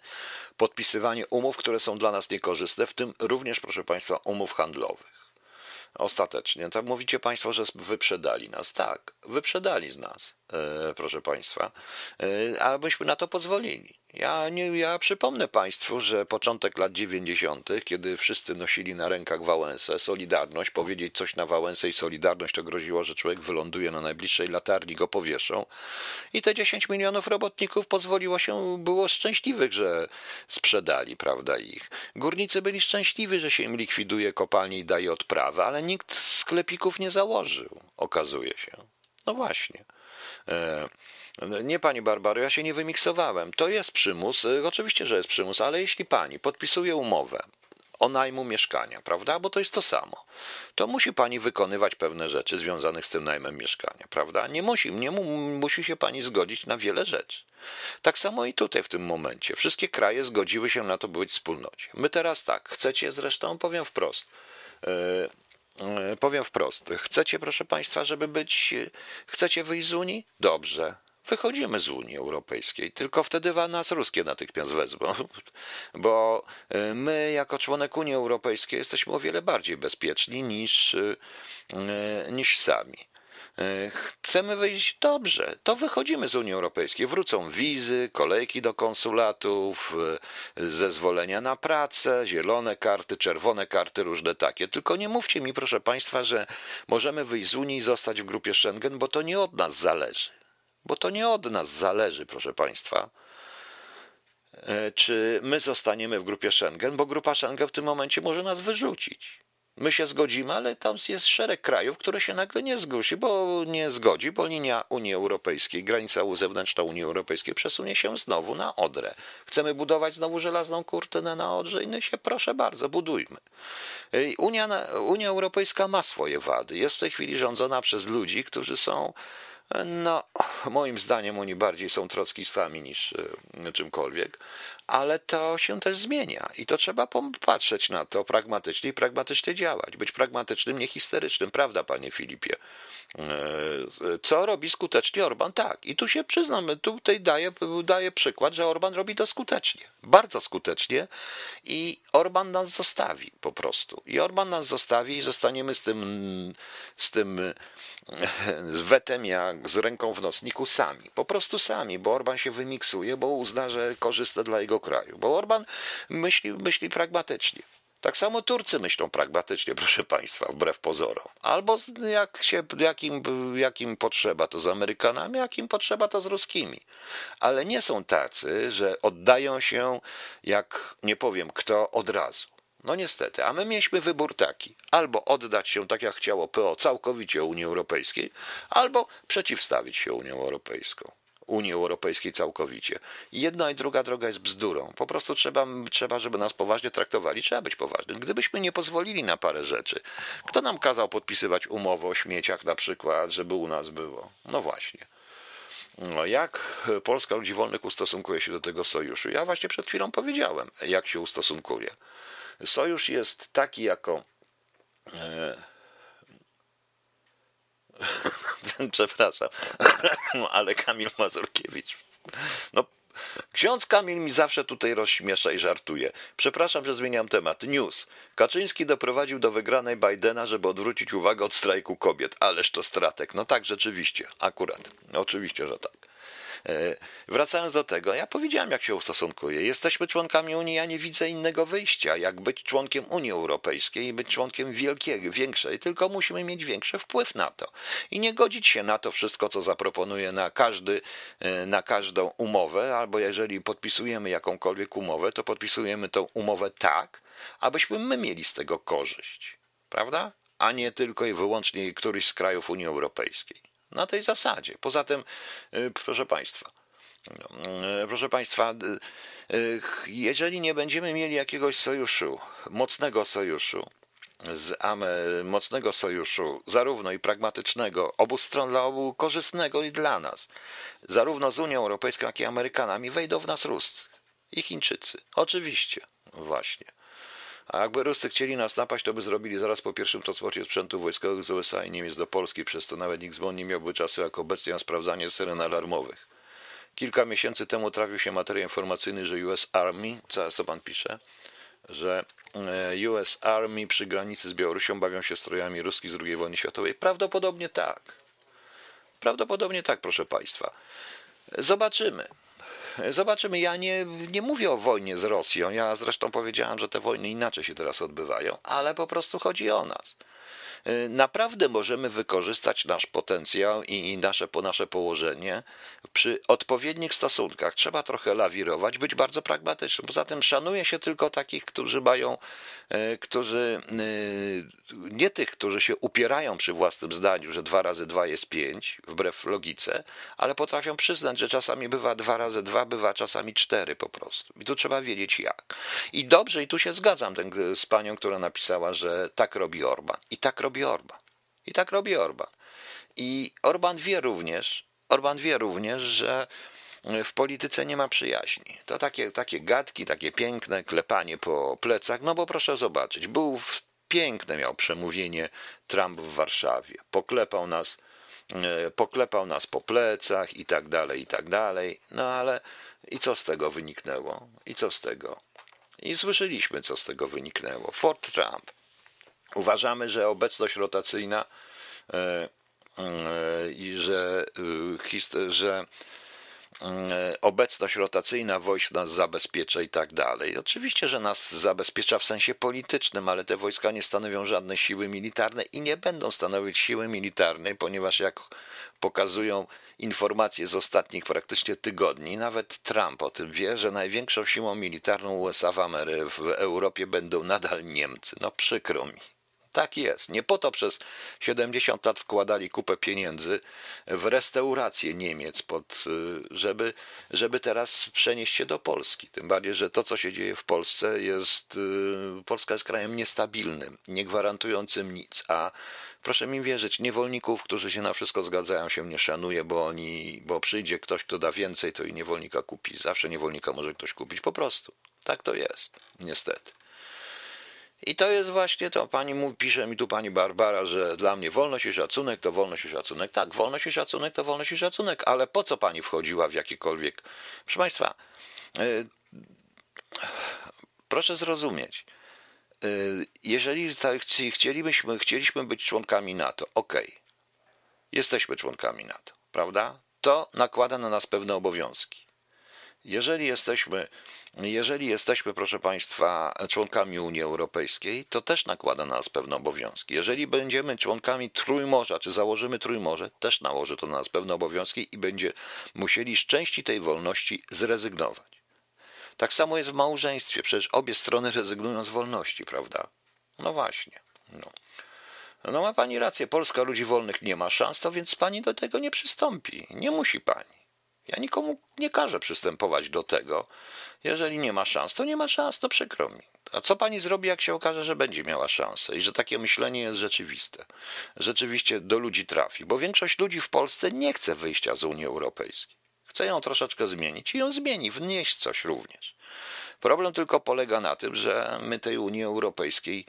S1: podpisywanie umów, które są dla nas niekorzystne, w tym również, proszę Państwa, umów handlowych ostatecznie. Tak mówicie Państwo, że wyprzedali nas. Tak, wyprzedali z nas, e, proszę Państwa, ale byśmy na to pozwolili. Ja, nie, ja przypomnę Państwu, że początek lat 90., kiedy wszyscy nosili na rękach Wałęsę, Solidarność, powiedzieć coś na Wałęsę i Solidarność to groziło, że człowiek wyląduje na najbliższej latarni, go powieszą. I te 10 milionów robotników pozwoliło się, było szczęśliwych, że sprzedali, prawda, ich. Górnicy byli szczęśliwi, że się im likwiduje kopalnie i daje odprawy, ale nikt sklepików nie założył, okazuje się. No właśnie. E, nie pani Barbaro, ja się nie wymiksowałem. To jest przymus, y, oczywiście, że jest przymus, ale jeśli pani podpisuje umowę o najmu mieszkania, prawda? Bo to jest to samo. To musi pani wykonywać pewne rzeczy związane z tym najmem mieszkania, prawda? Nie musi, nie mu, musi się pani zgodzić na wiele rzeczy. Tak samo i tutaj w tym momencie. Wszystkie kraje zgodziły się na to, by być wspólnocie. My teraz tak, chcecie zresztą, powiem wprost. Yy, powiem wprost. Chcecie, proszę Państwa, żeby być. Chcecie wyjść z Unii? Dobrze wychodzimy z Unii Europejskiej, tylko wtedy nas ruskie natychmiast wezmą, bo e, my jako członek Unii Europejskiej jesteśmy o wiele bardziej bezpieczni niż, e, niż sami. Chcemy wyjść dobrze, to wychodzimy z Unii Europejskiej. Wrócą wizy, kolejki do konsulatów, zezwolenia na pracę, zielone karty, czerwone karty, różne takie. Tylko nie mówcie mi, proszę Państwa, że możemy wyjść z Unii i zostać w grupie Schengen, bo to nie od nas zależy bo to nie od nas zależy, proszę Państwa, e, czy my zostaniemy w grupie Schengen, bo grupa Schengen w tym momencie może nas wyrzucić. My się zgodzimy, ale tam jest szereg krajów, które się nagle nie zgłosi, bo nie zgodzi, bo linia Unii Europejskiej, granica zewnętrzna Unii Europejskiej przesunie się znowu na Odrę. Chcemy budować znowu żelazną kurtynę na Odrze i się proszę bardzo, budujmy. Unia, Unia Europejska ma swoje wady. Jest w tej chwili rządzona przez ludzi, którzy są no, moim zdaniem oni bardziej są trockistami niż e, czymkolwiek, ale to się też zmienia i to trzeba popatrzeć na to pragmatycznie i pragmatycznie działać. Być pragmatycznym, nie histerycznym, prawda, panie Filipie? E, co robi skutecznie Orban? Tak, i tu się przyznam, tutaj daję, daję przykład, że Orban robi to skutecznie, bardzo skutecznie i Orban nas zostawi po prostu. I Orban nas zostawi i zostaniemy z tym, z tym z wetem jak z ręką w nocniku sami. Po prostu sami, bo Orban się wymiksuje, bo uzna, że korzysta dla jego kraju. Bo Orban myśli, myśli pragmatycznie. Tak samo Turcy myślą pragmatycznie, proszę Państwa, wbrew pozorom. Albo jak się, jakim, jakim potrzeba to z Amerykanami, jakim potrzeba to z Ruskimi. Ale nie są tacy, że oddają się, jak nie powiem kto, od razu. No niestety, a my mieliśmy wybór taki: albo oddać się tak jak chciało PO całkowicie Unii Europejskiej, albo przeciwstawić się Unią Europejską. Unii Europejskiej całkowicie. Jedna i druga droga jest bzdurą. Po prostu trzeba, trzeba, żeby nas poważnie traktowali, trzeba być poważnym. Gdybyśmy nie pozwolili na parę rzeczy, kto nam kazał podpisywać umowę o śmieciach na przykład, żeby u nas było? No właśnie. No, jak Polska Ludzi Wolnych ustosunkuje się do tego sojuszu? Ja właśnie przed chwilą powiedziałem, jak się ustosunkuje. Sojusz jest taki jako. E, Przepraszam, ale Kamil Mazurkiewicz. No, ksiądz Kamil mi zawsze tutaj rozśmiesza i żartuje. Przepraszam, że zmieniam temat. News. Kaczyński doprowadził do wygranej Bidena, żeby odwrócić uwagę od strajku kobiet. Ależ to stratek. No tak, rzeczywiście. Akurat. Oczywiście, że tak. E, wracając do tego, ja powiedziałem, jak się ustosunkuję. Jesteśmy członkami Unii, ja nie widzę innego wyjścia, jak być członkiem Unii Europejskiej i być członkiem wielkiej, większej, tylko musimy mieć większy wpływ na to. I nie godzić się na to wszystko, co zaproponuje na, każdy, e, na każdą umowę, albo jeżeli podpisujemy jakąkolwiek umowę, to podpisujemy tą umowę tak, abyśmy my mieli z tego korzyść. Prawda? A nie tylko i wyłącznie któryś z krajów Unii Europejskiej na tej zasadzie. Poza tym, y, proszę Państwa, y, proszę Państwa, y, jeżeli nie będziemy mieli jakiegoś sojuszu, mocnego sojuszu, z mocnego sojuszu, zarówno i pragmatycznego, obu stron dla obu korzystnego i dla nas, zarówno z Unią Europejską, jak i Amerykanami, wejdą w nas Ruscy i Chińczycy. Oczywiście, właśnie. A jakby Ruscy chcieli nas napaść, to by zrobili zaraz po pierwszym transporcie sprzętu wojskowego z USA i Niemiec do Polski, przez to nawet nikt z nie miałby czasu jak obecnie na sprawdzanie syren alarmowych. Kilka miesięcy temu trafił się materiał informacyjny, że US Army, co pan pisze, że e, US Army przy granicy z Białorusią bawią się strojami ruskich z II wojny światowej. Prawdopodobnie tak. Prawdopodobnie tak, proszę Państwa. Zobaczymy. Zobaczymy, ja nie, nie mówię o wojnie z Rosją. Ja zresztą powiedziałem, że te wojny inaczej się teraz odbywają, ale po prostu chodzi o nas. Y, naprawdę możemy wykorzystać nasz potencjał i nasze, nasze położenie przy odpowiednich stosunkach. Trzeba trochę lawirować, być bardzo pragmatycznym. Poza tym szanuje się tylko takich, którzy mają, y, którzy y, nie tych, którzy się upierają przy własnym zdaniu, że dwa razy dwa jest pięć, wbrew logice, ale potrafią przyznać, że czasami bywa dwa razy dwa, bywa czasami cztery po prostu. I tu trzeba wiedzieć jak. I dobrze, i tu się zgadzam ten, z panią, która napisała, że tak robi Orban. I tak robi Orban. I tak robi Orban. I Orban wie również, Orban wie również, że w polityce nie ma przyjaźni. To takie, takie gadki, takie piękne klepanie po plecach, no bo proszę zobaczyć, był w, piękne miał przemówienie Trump w Warszawie. Poklepał nas, e, poklepał nas po plecach i tak dalej, i tak dalej. No ale i co z tego wyniknęło? I co z tego? I słyszeliśmy, co z tego wyniknęło. Fort Trump Uważamy, że obecność rotacyjna e, e, i że, e, że obecność rotacyjna wojsk nas zabezpiecza i tak dalej. Oczywiście, że nas zabezpiecza w sensie politycznym, ale te wojska nie stanowią żadnej siły militarne i nie będą stanowić siły militarnej, ponieważ jak pokazują informacje z ostatnich praktycznie tygodni, nawet Trump o tym wie, że największą siłą militarną USA w, Amery w Europie będą nadal Niemcy. No przykro mi. Tak jest. Nie po to przez 70 lat wkładali kupę pieniędzy w restaurację Niemiec, pod, y, żeby, żeby teraz przenieść się do Polski. Tym bardziej, że to, co się dzieje w Polsce, jest. Y, Polska jest krajem niestabilnym, nie gwarantującym nic. A proszę mi wierzyć, niewolników, którzy się na wszystko zgadzają, się nie szanuje, bo oni, bo przyjdzie ktoś, kto da więcej, to i niewolnika kupi. Zawsze niewolnika może ktoś kupić po prostu. Tak to jest, niestety. I to jest właśnie to. Pani mówi, pisze mi tu pani Barbara, że dla mnie wolność i szacunek to wolność i szacunek. Tak, wolność i szacunek to wolność i szacunek, ale po co pani wchodziła w jakikolwiek. Proszę Państwa, yy, proszę zrozumieć. Yy, jeżeli chcielibyśmy, chcieliśmy być członkami NATO, ok, jesteśmy członkami NATO, prawda? To nakłada na nas pewne obowiązki. Jeżeli jesteśmy, jeżeli jesteśmy, proszę Państwa, członkami Unii Europejskiej, to też nakłada na nas pewne obowiązki. Jeżeli będziemy członkami Trójmorza, czy założymy Trójmorze, też nałoży to na nas pewne obowiązki i będzie musieli z części tej wolności zrezygnować. Tak samo jest w małżeństwie, przecież obie strony rezygnują z wolności, prawda? No właśnie. No. no ma Pani rację, Polska ludzi wolnych nie ma szans, to więc Pani do tego nie przystąpi. Nie musi Pani. Ja nikomu nie każę przystępować do tego. Jeżeli nie ma szans, to nie ma szans, to przykro mi. A co pani zrobi, jak się okaże, że będzie miała szansę i że takie myślenie jest rzeczywiste? Rzeczywiście do ludzi trafi, bo większość ludzi w Polsce nie chce wyjścia z Unii Europejskiej. Chce ją troszeczkę zmienić i ją zmieni, wnieść coś również. Problem tylko polega na tym, że my tej Unii Europejskiej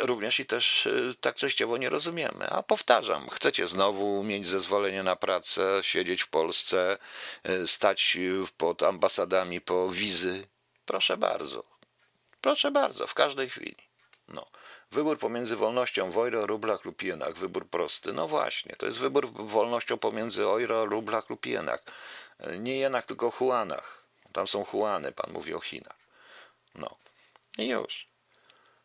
S1: również i też tak częściowo nie rozumiemy. A powtarzam, chcecie znowu mieć zezwolenie na pracę, siedzieć w Polsce, stać pod ambasadami po wizy? Proszę bardzo. Proszę bardzo, w każdej chwili. No. Wybór pomiędzy wolnością w euro, rublach lub jenach. Wybór prosty. No właśnie, to jest wybór wolnością pomiędzy euro, rublach lub jenach. Nie jenach, tylko huanach. Tam są huany, pan mówi o Chinach. No. I już.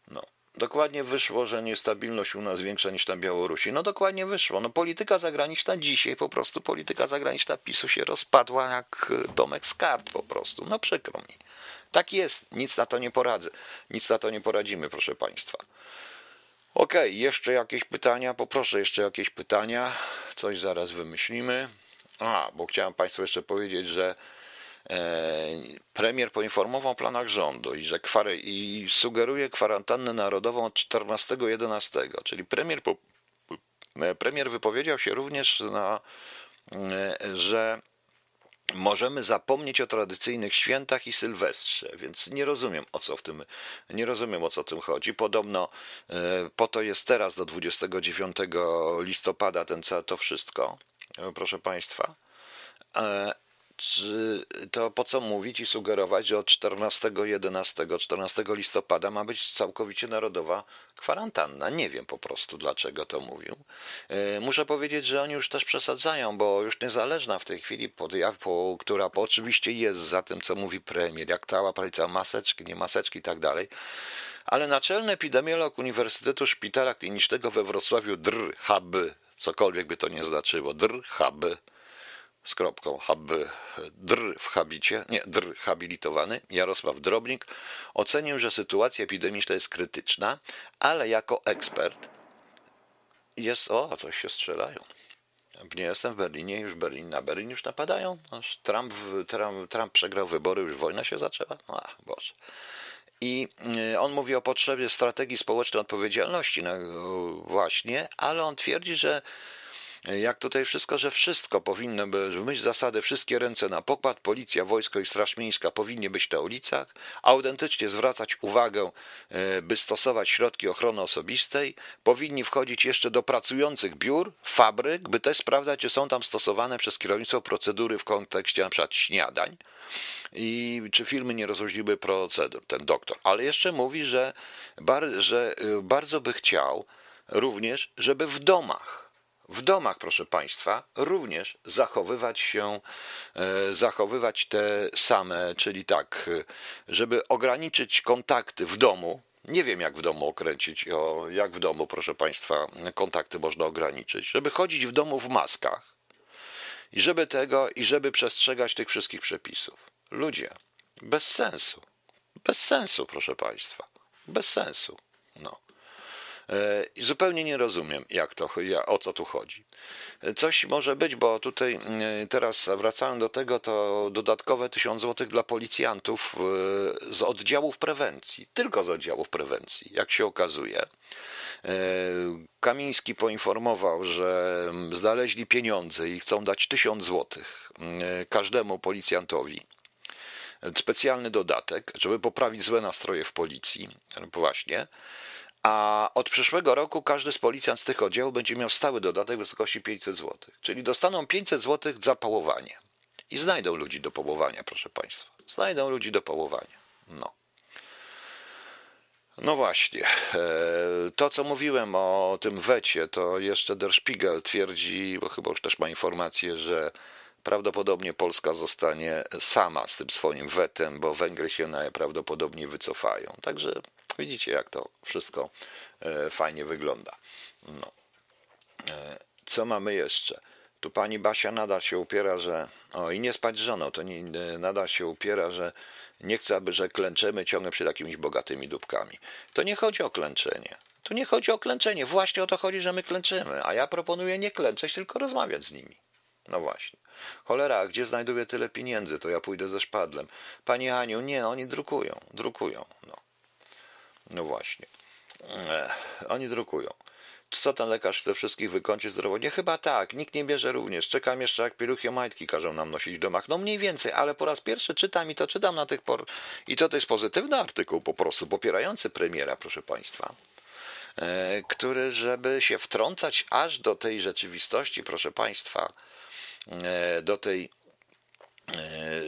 S1: No. Dokładnie wyszło, że niestabilność u nas większa niż na Białorusi. No dokładnie wyszło. No polityka zagraniczna dzisiaj, po prostu polityka zagraniczna PiSu się rozpadła jak domek z kart po prostu. No przykro mi. Tak jest, nic na to nie poradzę. Nic na to nie poradzimy, proszę Państwa. Ok, jeszcze jakieś pytania? Poproszę jeszcze jakieś pytania. Coś zaraz wymyślimy. A, bo chciałem Państwu jeszcze powiedzieć, że premier poinformował o planach rządu i że kwary, i sugeruje kwarantannę narodową od 14.11, czyli premier, e, premier wypowiedział się również na, e, że możemy zapomnieć o tradycyjnych świętach i sylwestrze, więc nie rozumiem o co w tym, nie rozumiem o co tym chodzi. Podobno e, po to jest teraz do 29 listopada ten to wszystko, e, proszę Państwa. To po co mówić i sugerować, że od 14, 11, 14 listopada ma być całkowicie narodowa kwarantanna? Nie wiem po prostu, dlaczego to mówił. E, muszę powiedzieć, że oni już też przesadzają, bo już niezależna w tej chwili, która oczywiście jest za tym, co mówi premier, jak cała prawica, maseczki, nie maseczki i tak dalej, ale naczelny epidemiolog Uniwersytetu Szpitala Klinicznego we Wrocławiu Dr. Hab, cokolwiek by to nie znaczyło, Dr. Hab, z kropką hab, dr w habicie, nie, dr habilitowany, Jarosław Drobnik, ocenił, że sytuacja epidemiczna jest krytyczna, ale jako ekspert jest, o, coś się strzelają. Nie jestem w Berlinie, już Berlin, na Berlin już napadają. Trump, Trump, Trump przegrał wybory, już wojna się zaczęła. No, ach, Boże. I y, on mówi o potrzebie strategii społecznej odpowiedzialności, no, właśnie, ale on twierdzi, że jak tutaj wszystko, że wszystko powinno być, w myśl zasady wszystkie ręce na pokład, policja, wojsko i straż miejska powinni być na ulicach, autentycznie zwracać uwagę, e, by stosować środki ochrony osobistej, powinni wchodzić jeszcze do pracujących biur, fabryk, by też sprawdzać, czy są tam stosowane przez kierownictwo procedury w kontekście np. śniadań i czy firmy nie rozróżniły procedur, ten doktor. Ale jeszcze mówi, że, bar, że e, bardzo by chciał również, żeby w domach w domach, proszę Państwa, również zachowywać się, e, zachowywać te same, czyli tak, żeby ograniczyć kontakty w domu. Nie wiem, jak w domu okręcić, jak w domu, proszę Państwa, kontakty można ograniczyć, żeby chodzić w domu w maskach i żeby tego, i żeby przestrzegać tych wszystkich przepisów. Ludzie, bez sensu. Bez sensu, proszę Państwa. Bez sensu. No. E, zupełnie nie rozumiem, jak to, o co tu chodzi. Coś może być, bo tutaj e, teraz wracałem do tego, to dodatkowe 1000 zł dla policjantów e, z oddziałów prewencji, tylko z oddziałów prewencji, jak się okazuje. Kamiński poinformował, że znaleźli pieniądze i chcą dać 1000 zł każdemu policjantowi specjalny dodatek, żeby poprawić złe nastroje w policji. Właśnie. A od przyszłego roku każdy z policjant z tych oddziałów będzie miał stały dodatek w wysokości 500 zł. Czyli dostaną 500 zł za połowanie. I znajdą ludzi do połowania, proszę Państwa. Znajdą ludzi do połowania. No. No właśnie. E, to, co mówiłem o tym wecie, to jeszcze Der Spiegel twierdzi, bo chyba już też ma informację, że prawdopodobnie Polska zostanie sama z tym swoim wetem, bo Węgry się najprawdopodobniej wycofają. Także Widzicie, jak to wszystko e, fajnie wygląda. No. E, co mamy jeszcze? Tu pani Basia nadal się upiera, że. O, i nie spać żoną, to nie, nadal się upiera, że nie chce, aby że klęczemy ciągle przed jakimiś bogatymi dupkami. To nie chodzi o klęczenie. Tu nie chodzi o klęczenie. Właśnie o to chodzi, że my klęczymy. A ja proponuję nie klęczeć, tylko rozmawiać z nimi. No właśnie. Cholera, gdzie znajduję tyle pieniędzy? To ja pójdę ze szpadlem. Pani Aniu, nie, oni drukują, drukują. No. No właśnie. Oni drukują. Co ten lekarz chce wszystkich wykończyć zdrowotnie? Chyba tak. Nikt nie bierze również. Czekam jeszcze, jak pieluchy majtki każą nam nosić w domach. No mniej więcej, ale po raz pierwszy czytam i to czytam na tych por... I to, to jest pozytywny artykuł po prostu, popierający premiera, proszę Państwa. który, żeby się wtrącać aż do tej rzeczywistości, proszę Państwa, do tej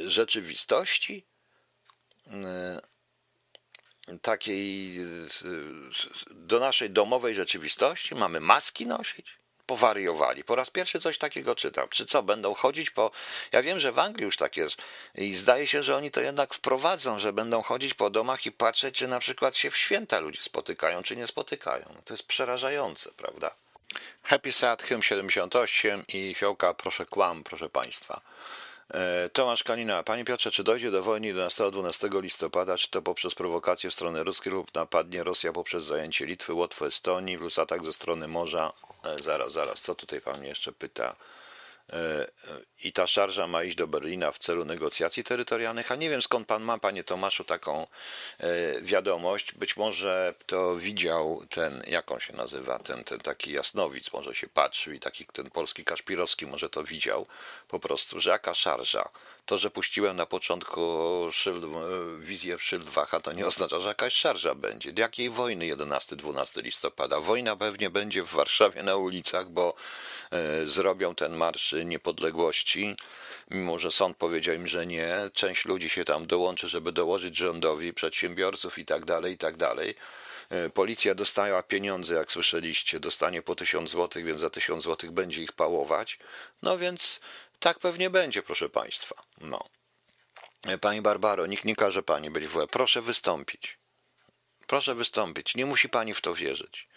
S1: rzeczywistości, takiej do naszej domowej rzeczywistości, mamy maski nosić powariowali. Po raz pierwszy coś takiego czytam. Czy co, będą chodzić po. Ja wiem, że w Anglii już tak jest i zdaje się, że oni to jednak wprowadzą, że będą chodzić po domach i patrzeć, czy na przykład się w święta ludzie spotykają, czy nie spotykają. To jest przerażające, prawda? Happy Sad, Hymn 78 i Fiołka, proszę kłam, proszę Państwa. E, Tomasz Kalina, Panie Piotrze, czy dojdzie do wojny 11-12 listopada, czy to poprzez prowokację w stronę ruskie lub napadnie Rosja poprzez zajęcie Litwy, Łotwy, Estonii, plus atak ze strony morza? E, zaraz, zaraz, co tutaj Pan jeszcze pyta? E, I ta szarża ma iść do Berlina w celu negocjacji terytorialnych, a nie wiem skąd pan ma, panie Tomaszu, taką wiadomość. Być może to widział ten, jak on się nazywa, ten, ten taki jasnowic, może się patrzył i taki ten polski Kaszpirowski może to widział po prostu, że jaka szarża. To, że puściłem na początku szyld, wizję Schildwacha, to nie oznacza, że jakaś szarża będzie. Jakiej wojny 11-12 listopada? Wojna pewnie będzie w Warszawie na ulicach, bo e, zrobią ten marsz niepodległości, mimo że sąd powiedział im, że nie. Część ludzi się tam dołączy, żeby dołożyć rządowi, przedsiębiorców i tak dalej, i tak dalej. E, policja dostała pieniądze, jak słyszeliście, dostanie po tysiąc złotych, więc za tysiąc złotych będzie ich pałować. No więc tak pewnie będzie, proszę Państwa. No. Pani Barbaro, nikt nie każe Pani być w łeb. Proszę wystąpić. Proszę wystąpić. Nie musi Pani w to wierzyć.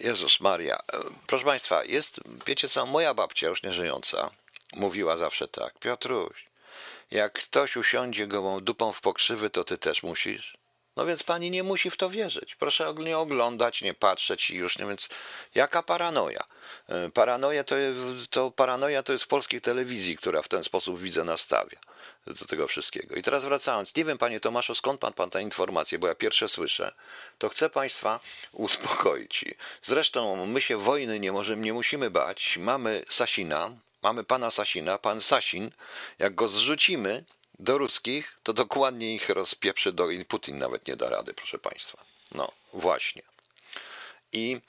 S1: Jezus Maria. Proszę Państwa, jest, wiecie co, moja babcia już nie żyjąca mówiła zawsze tak. Piotruś, jak ktoś usiądzie gołą dupą w pokrzywy, to ty też musisz. No więc pani nie musi w to wierzyć. Proszę nie oglądać, nie patrzeć i już nie, więc jaka paranoja? E, paranoja to, to, paranoja to jest w polskiej telewizji, która w ten sposób widzę nastawia do tego wszystkiego. I teraz wracając, nie wiem panie Tomaszu, skąd pan, pan ta informację, bo ja pierwsze słyszę, to chcę państwa uspokoić. Zresztą my się wojny nie możemy, nie musimy bać. Mamy Sasina, mamy pana Sasina, pan Sasin, jak go zrzucimy, do ruskich, to dokładnie ich rozpieprzy do Putin nawet nie da rady, proszę Państwa. No, właśnie. I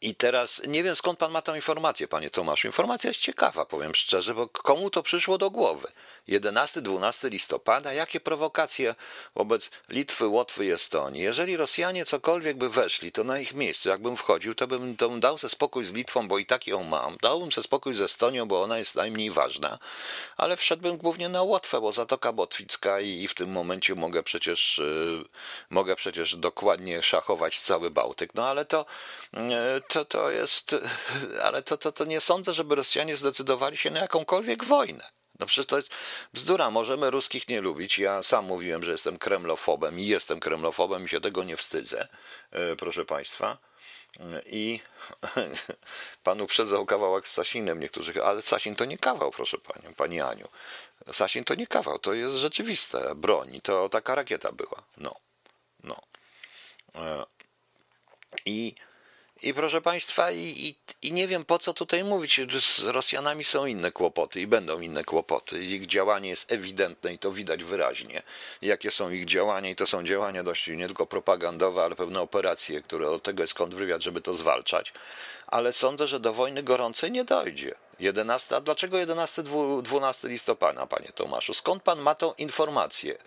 S1: i teraz nie wiem skąd pan ma tę informację, panie Tomaszu. Informacja jest ciekawa, powiem szczerze, bo komu to przyszło do głowy? 11-12 listopada, jakie prowokacje wobec Litwy, Łotwy i Estonii? Jeżeli Rosjanie cokolwiek by weszli, to na ich miejscu, jakbym wchodził, to bym, to bym dał sobie spokój z Litwą, bo i tak ją mam. Dałbym sobie spokój z Estonią, bo ona jest najmniej ważna, ale wszedłbym głównie na Łotwę, bo Zatoka Botwicka i, i w tym momencie mogę przecież, yy, mogę przecież dokładnie szachować cały Bałtyk. No ale to, yy, to, to jest, ale to, to, to nie sądzę, żeby Rosjanie zdecydowali się na jakąkolwiek wojnę. No przecież to jest bzdura. Możemy ruskich nie lubić. Ja sam mówiłem, że jestem kremlofobem i jestem kremlofobem i się tego nie wstydzę, e, proszę Państwa. I panu uprzedzał kawałek z Sasinem niektórzy, ale Sasin to nie kawał, proszę panią, pani Aniu. Sasin to nie kawał, to jest rzeczywiste broń. To taka rakieta była. No, no. E, I i proszę Państwa, i, i, i, nie wiem po co tutaj mówić. Z Rosjanami są inne kłopoty i będą inne kłopoty. Ich działanie jest ewidentne i to widać wyraźnie. Jakie są ich działania, i to są działania dość nie tylko propagandowe, ale pewne operacje, które od tego jest kontrwywiad, żeby to zwalczać. Ale sądzę, że do wojny gorącej nie dojdzie. 11, a dlaczego 11-12 listopada, panie Tomaszu? Skąd pan ma tą informację?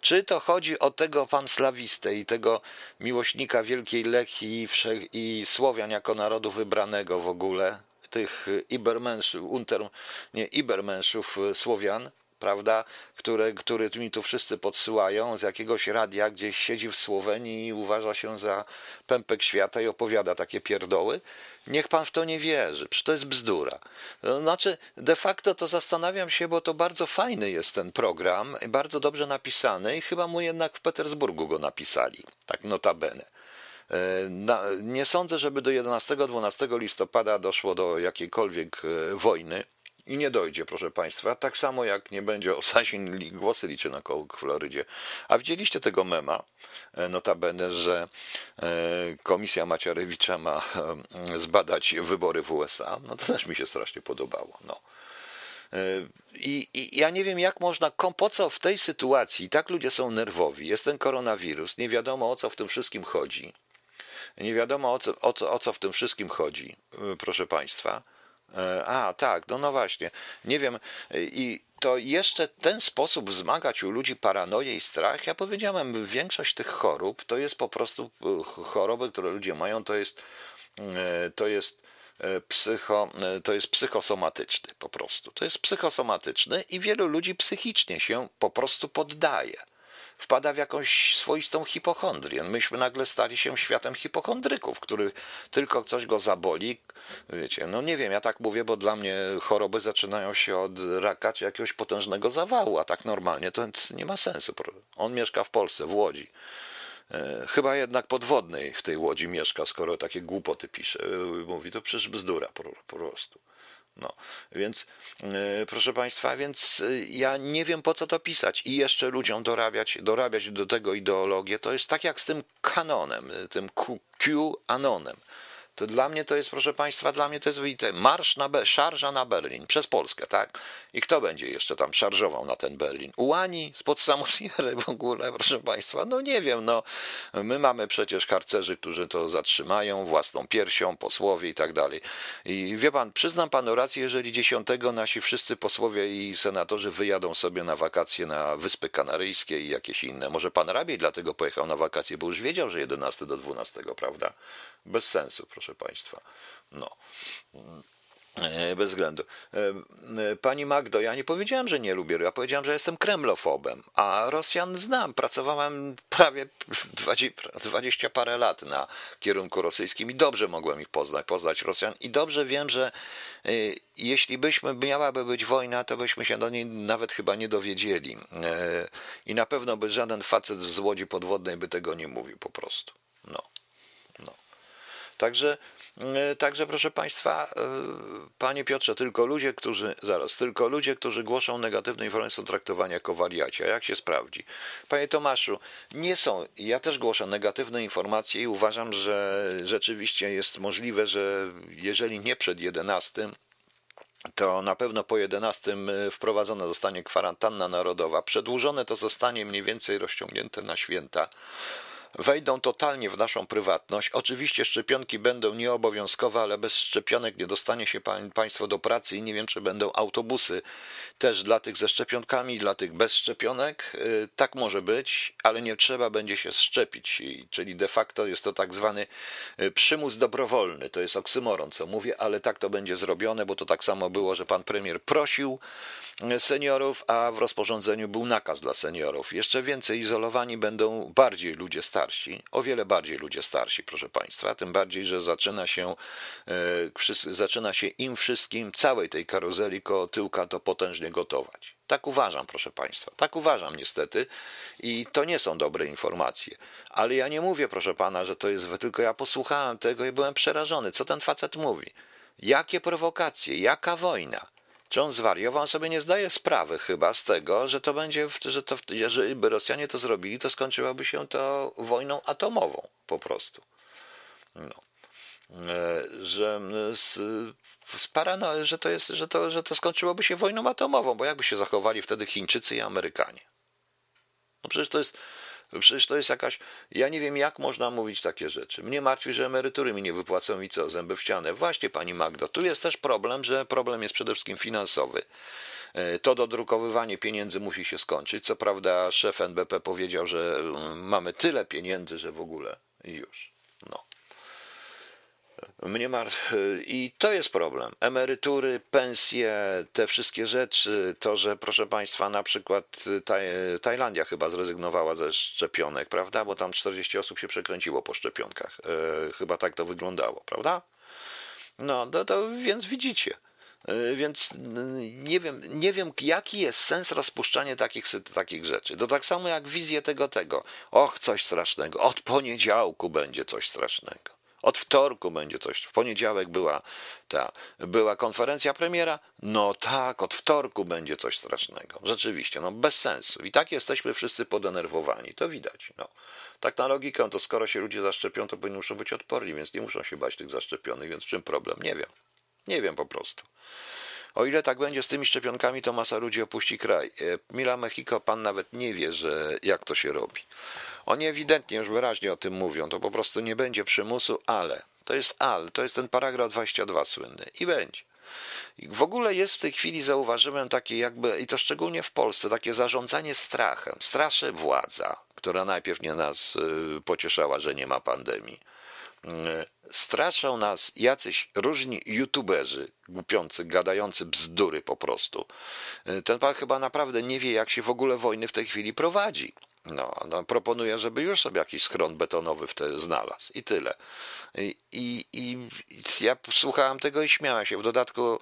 S1: Czy to chodzi o tego panslawistę i tego miłośnika wielkiej Lechii i Słowian jako narodu wybranego w ogóle, tych Ibermenszów, unter, nie, Ibermenszów Słowian, prawda, które, które mi tu wszyscy podsyłają z jakiegoś radia, gdzieś siedzi w Słowenii i uważa się za pępek świata i opowiada takie pierdoły. Niech pan w to nie wierzy, przecież to jest bzdura. Znaczy, de facto to zastanawiam się, bo to bardzo fajny jest ten program, bardzo dobrze napisany i chyba mu jednak w Petersburgu go napisali, tak notabene. E, nie sądzę, żeby do 11-12 listopada doszło do jakiejkolwiek e, wojny. I nie dojdzie, proszę Państwa. Tak samo jak nie będzie Osasin głosy liczy na kołk w Florydzie. A widzieliście tego mema, e, notabene, że e, komisja Maciarewicza ma e, zbadać wybory w USA. No to też mi się strasznie podobało. No. I, I, ja nie wiem, jak można, po co w tej sytuacji, tak ludzie są nerwowi, jest ten koronawirus, nie wiadomo o co w tym wszystkim chodzi. Nie wiadomo o co, o co, o co w tym wszystkim chodzi, proszę Państwa. A, tak, no, no właśnie. Nie wiem. I to jeszcze ten sposób wzmagać u ludzi paranoję i strach, ja powiedziałem, większość tych chorób to jest po prostu choroby, które ludzie mają, to jest, to jest psycho, to jest psychosomatyczny po prostu. To jest psychosomatyczny i wielu ludzi psychicznie się po prostu poddaje wpada w jakąś swoistą hipochondrię. Myśmy nagle stali się światem hipochondryków, który tylko coś go zaboli. Wiecie, no nie wiem, ja tak mówię, bo dla mnie choroby zaczynają się od raka czy jakiegoś potężnego zawału, a tak normalnie to nie ma sensu. On mieszka w Polsce, w Łodzi. E, chyba jednak podwodnej w tej łodzi mieszka, skoro takie głupoty pisze. E, mówi to przecież bzdura po, po prostu. No, więc yy, proszę Państwa, więc yy, ja nie wiem po co to pisać i jeszcze ludziom dorabiać, dorabiać do tego ideologię. To jest tak jak z tym kanonem, tym Q-anonem to dla mnie to jest, proszę Państwa, dla mnie to jest. Marsz na szarża na Berlin przez Polskę, tak? I kto będzie jeszcze tam szarżował na ten Berlin? Ułani spod Samosiery w ogóle, proszę Państwa? No nie wiem, no. My mamy przecież harcerzy, którzy to zatrzymają własną piersią, posłowie i tak dalej. I wie Pan, przyznam Panu rację, jeżeli dziesiątego nasi wszyscy posłowie i senatorzy wyjadą sobie na wakacje na Wyspy Kanaryjskie i jakieś inne. Może Pan Rabiej dlatego pojechał na wakacje, bo już wiedział, że 11 do 12, prawda? Bez sensu, proszę proszę Państwa. No. E, bez względu. E, e, pani Magdo, ja nie powiedziałem, że nie lubię, ja powiedziałem, że jestem kremlofobem, a Rosjan znam. Pracowałem prawie 20 parę lat na kierunku rosyjskim i dobrze mogłem ich poznać, poznać Rosjan i dobrze wiem, że jeśli byśmy, miałaby być wojna, to byśmy się do niej nawet chyba nie dowiedzieli. I na pewno by żaden facet z łodzi podwodnej by tego nie mówił po prostu. No. Także, e, także proszę Państwa, e, Panie Piotrze, tylko ludzie, którzy, zaraz, tylko ludzie, którzy głoszą negatywne informacje są traktowani jako wariaci. A jak się sprawdzi? Panie Tomaszu, nie są, ja też głoszę negatywne informacje i uważam, że rzeczywiście jest możliwe, że jeżeli nie przed 11, to na pewno po 11 e, wprowadzona zostanie kwarantanna narodowa. Przedłużone to zostanie mniej więcej rozciągnięte na święta wejdą totalnie w naszą prywatność. Oczywiście szczepionki będą nieobowiązkowe, ale bez szczepionek nie dostanie się państwo do pracy i nie wiem, czy będą autobusy też dla tych ze szczepionkami, dla tych bez szczepionek. Y, tak może być, ale nie trzeba będzie się szczepić, czyli de facto jest to tak zwany y, przymus dobrowolny. To jest oksymoron, co mówię, ale tak to będzie zrobione, bo to tak samo było, że pan premier prosił y, seniorów, a w rozporządzeniu był nakaz dla seniorów. Jeszcze więcej izolowani będą bardziej ludzie starsi starsi, o wiele bardziej ludzie starsi, proszę Państwa, tym bardziej, że zaczyna się, e, zaczyna się im wszystkim, całej tej karuzeli koło tyłka to potężnie gotować. Tak uważam, proszę Państwa, tak uważam niestety i to nie są dobre informacje. Ale ja nie mówię, proszę Pana, że to jest, tylko ja posłuchałem tego i byłem przerażony, co ten facet mówi. Jakie prowokacje, jaka wojna? Czy on zwariował? On sobie nie zdaje sprawy chyba z tego, że to będzie, że to, jeżeli by Rosjanie to zrobili, to skończyłaby się to wojną atomową po prostu. No. E, że, z, z parano, że, to jest, że, to, że to skończyłoby się wojną atomową, bo jakby się zachowali wtedy Chińczycy i Amerykanie? No przecież to jest Przecież to jest jakaś. Ja nie wiem, jak można mówić takie rzeczy. Mnie martwi, że emerytury mi nie wypłacą i co, zęby w ścianę. Właśnie, pani Magdo, tu jest też problem, że problem jest przede wszystkim finansowy. E, to dodrukowywanie pieniędzy musi się skończyć. Co prawda, szef NBP powiedział, że mm, mamy tyle pieniędzy, że w ogóle już. Mnie martwi. I to jest problem. Emerytury, pensje, te wszystkie rzeczy, to, że proszę Państwa, na przykład Taj Tajlandia chyba zrezygnowała ze szczepionek, prawda? Bo tam 40 osób się przekręciło po szczepionkach. E, chyba tak to wyglądało, prawda? No, to, to więc widzicie. Więc nie wiem, nie wiem, jaki jest sens rozpuszczania takich, takich rzeczy. To tak samo jak wizję tego, tego. Och, coś strasznego. Od poniedziałku będzie coś strasznego. Od wtorku będzie coś. W poniedziałek była ta, była konferencja premiera. No tak, od wtorku będzie coś strasznego. Rzeczywiście, no bez sensu. I tak jesteśmy wszyscy podenerwowani. To widać. No. Tak na logikę, to skoro się ludzie zaszczepią, to powinni muszą być odporni, więc nie muszą się bać tych zaszczepionych. Więc czym problem? Nie wiem. Nie wiem po prostu. O ile tak będzie z tymi szczepionkami, to masa ludzi opuści kraj. E, Mila Mexico, pan nawet nie wie, że jak to się robi. Oni ewidentnie już wyraźnie o tym mówią. To po prostu nie będzie przymusu, ale. To jest al, to jest ten paragraf 22 słynny. I będzie. W ogóle jest w tej chwili, zauważyłem, takie jakby, i to szczególnie w Polsce, takie zarządzanie strachem. Straszy władza, która najpierw nie nas y, pocieszała, że nie ma pandemii. Straszą nas jacyś różni youtuberzy, głupiący, gadający bzdury po prostu. Y, ten pan chyba naprawdę nie wie, jak się w ogóle wojny w tej chwili prowadzi. No, no, proponuję, żeby już sobie jakiś schron betonowy w te znalazł i tyle. I, i, I ja słuchałem tego i śmiałem się. W dodatku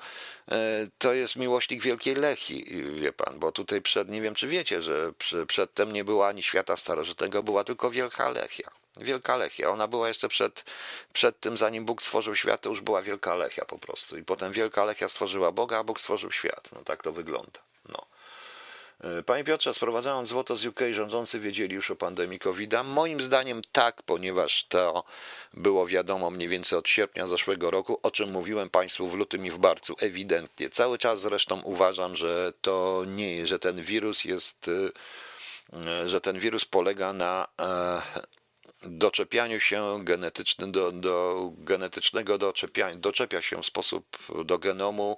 S1: e, to jest miłośnik Wielkiej Lechi, wie pan, bo tutaj przed, nie wiem czy wiecie, że przedtem nie była ani świata starożytnego, była tylko Wielka Lechia. Wielka Lechia. Ona była jeszcze przed, przed tym, zanim Bóg stworzył świat, to już była Wielka Lechia po prostu. I potem Wielka Lechia stworzyła Boga, a Bóg stworzył świat. No tak to wygląda. No. E, panie Piotrze, sprowadzając złoto z UK, rządzący wiedzieli już o pandemii covid -a? Moim zdaniem tak, ponieważ to było wiadomo mniej więcej od sierpnia zeszłego roku, o czym mówiłem Państwu w lutym i w marcu, ewidentnie. Cały czas zresztą uważam, że to nie, że ten wirus jest, e, że ten wirus polega na e, doczepianiu się genetycznym do, do genetycznego doczepia się w sposób do genomu,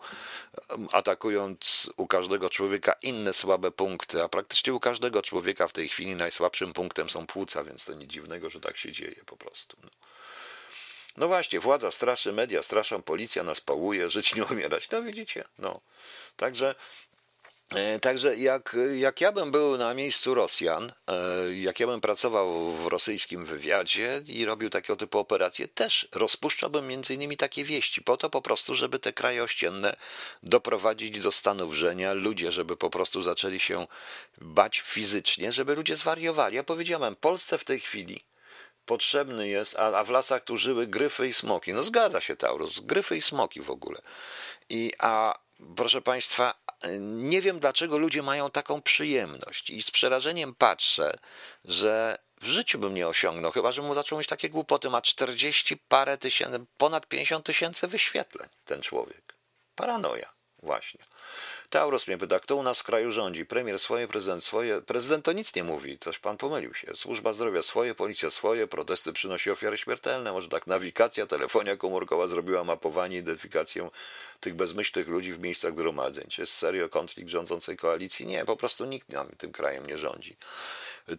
S1: atakując u każdego człowieka inne słabe punkty, a praktycznie u każdego człowieka w tej chwili najsłabszym punktem są płuca, więc to nic dziwnego, że tak się dzieje po prostu. No. No właśnie, władza straszy, media straszą, policja nas pałuje, żyć nie umierać. No widzicie, no. Także także jak, jak ja bym był na miejscu Rosjan, e, jak ja bym pracował w rosyjskim wywiadzie i robił takiego typu operacje, też rozpuszczałbym między innymi takie wieści, po to po prostu, żeby te kraje ościenne doprowadzić do stanu wrzenia, ludzie, żeby po prostu zaczęli się bać fizycznie, żeby ludzie zwariowali. Ja powiedziałem, Polsce w tej chwili potrzebny jest, a, a w lasach tu żyły gryfy i smoki. No zgadza się, Taurus, gryfy i smoki w ogóle. I, a proszę Państwa, nie wiem dlaczego ludzie mają taką przyjemność i z przerażeniem patrzę, że w życiu bym nie osiągnął, chyba że mu zaczął mieć takie głupoty. Ma 40 parę tysięcy, ponad 50 tysięcy wyświetleń ten człowiek. Paranoja, właśnie. Taurus mnie pyta, kto u nas w kraju rządzi? Premier swoje, prezydent swoje. Prezydent to nic nie mówi, toż pan pomylił się. Służba zdrowia swoje, policja swoje, protesty przynosi ofiary śmiertelne. Może tak nawigacja, telefonia komórkowa zrobiła mapowanie, identyfikację tych bezmyślnych ludzi w miejscach gromadzeń. Czy jest serio konflikt rządzącej koalicji? Nie, po prostu nikt nam tym krajem nie rządzi.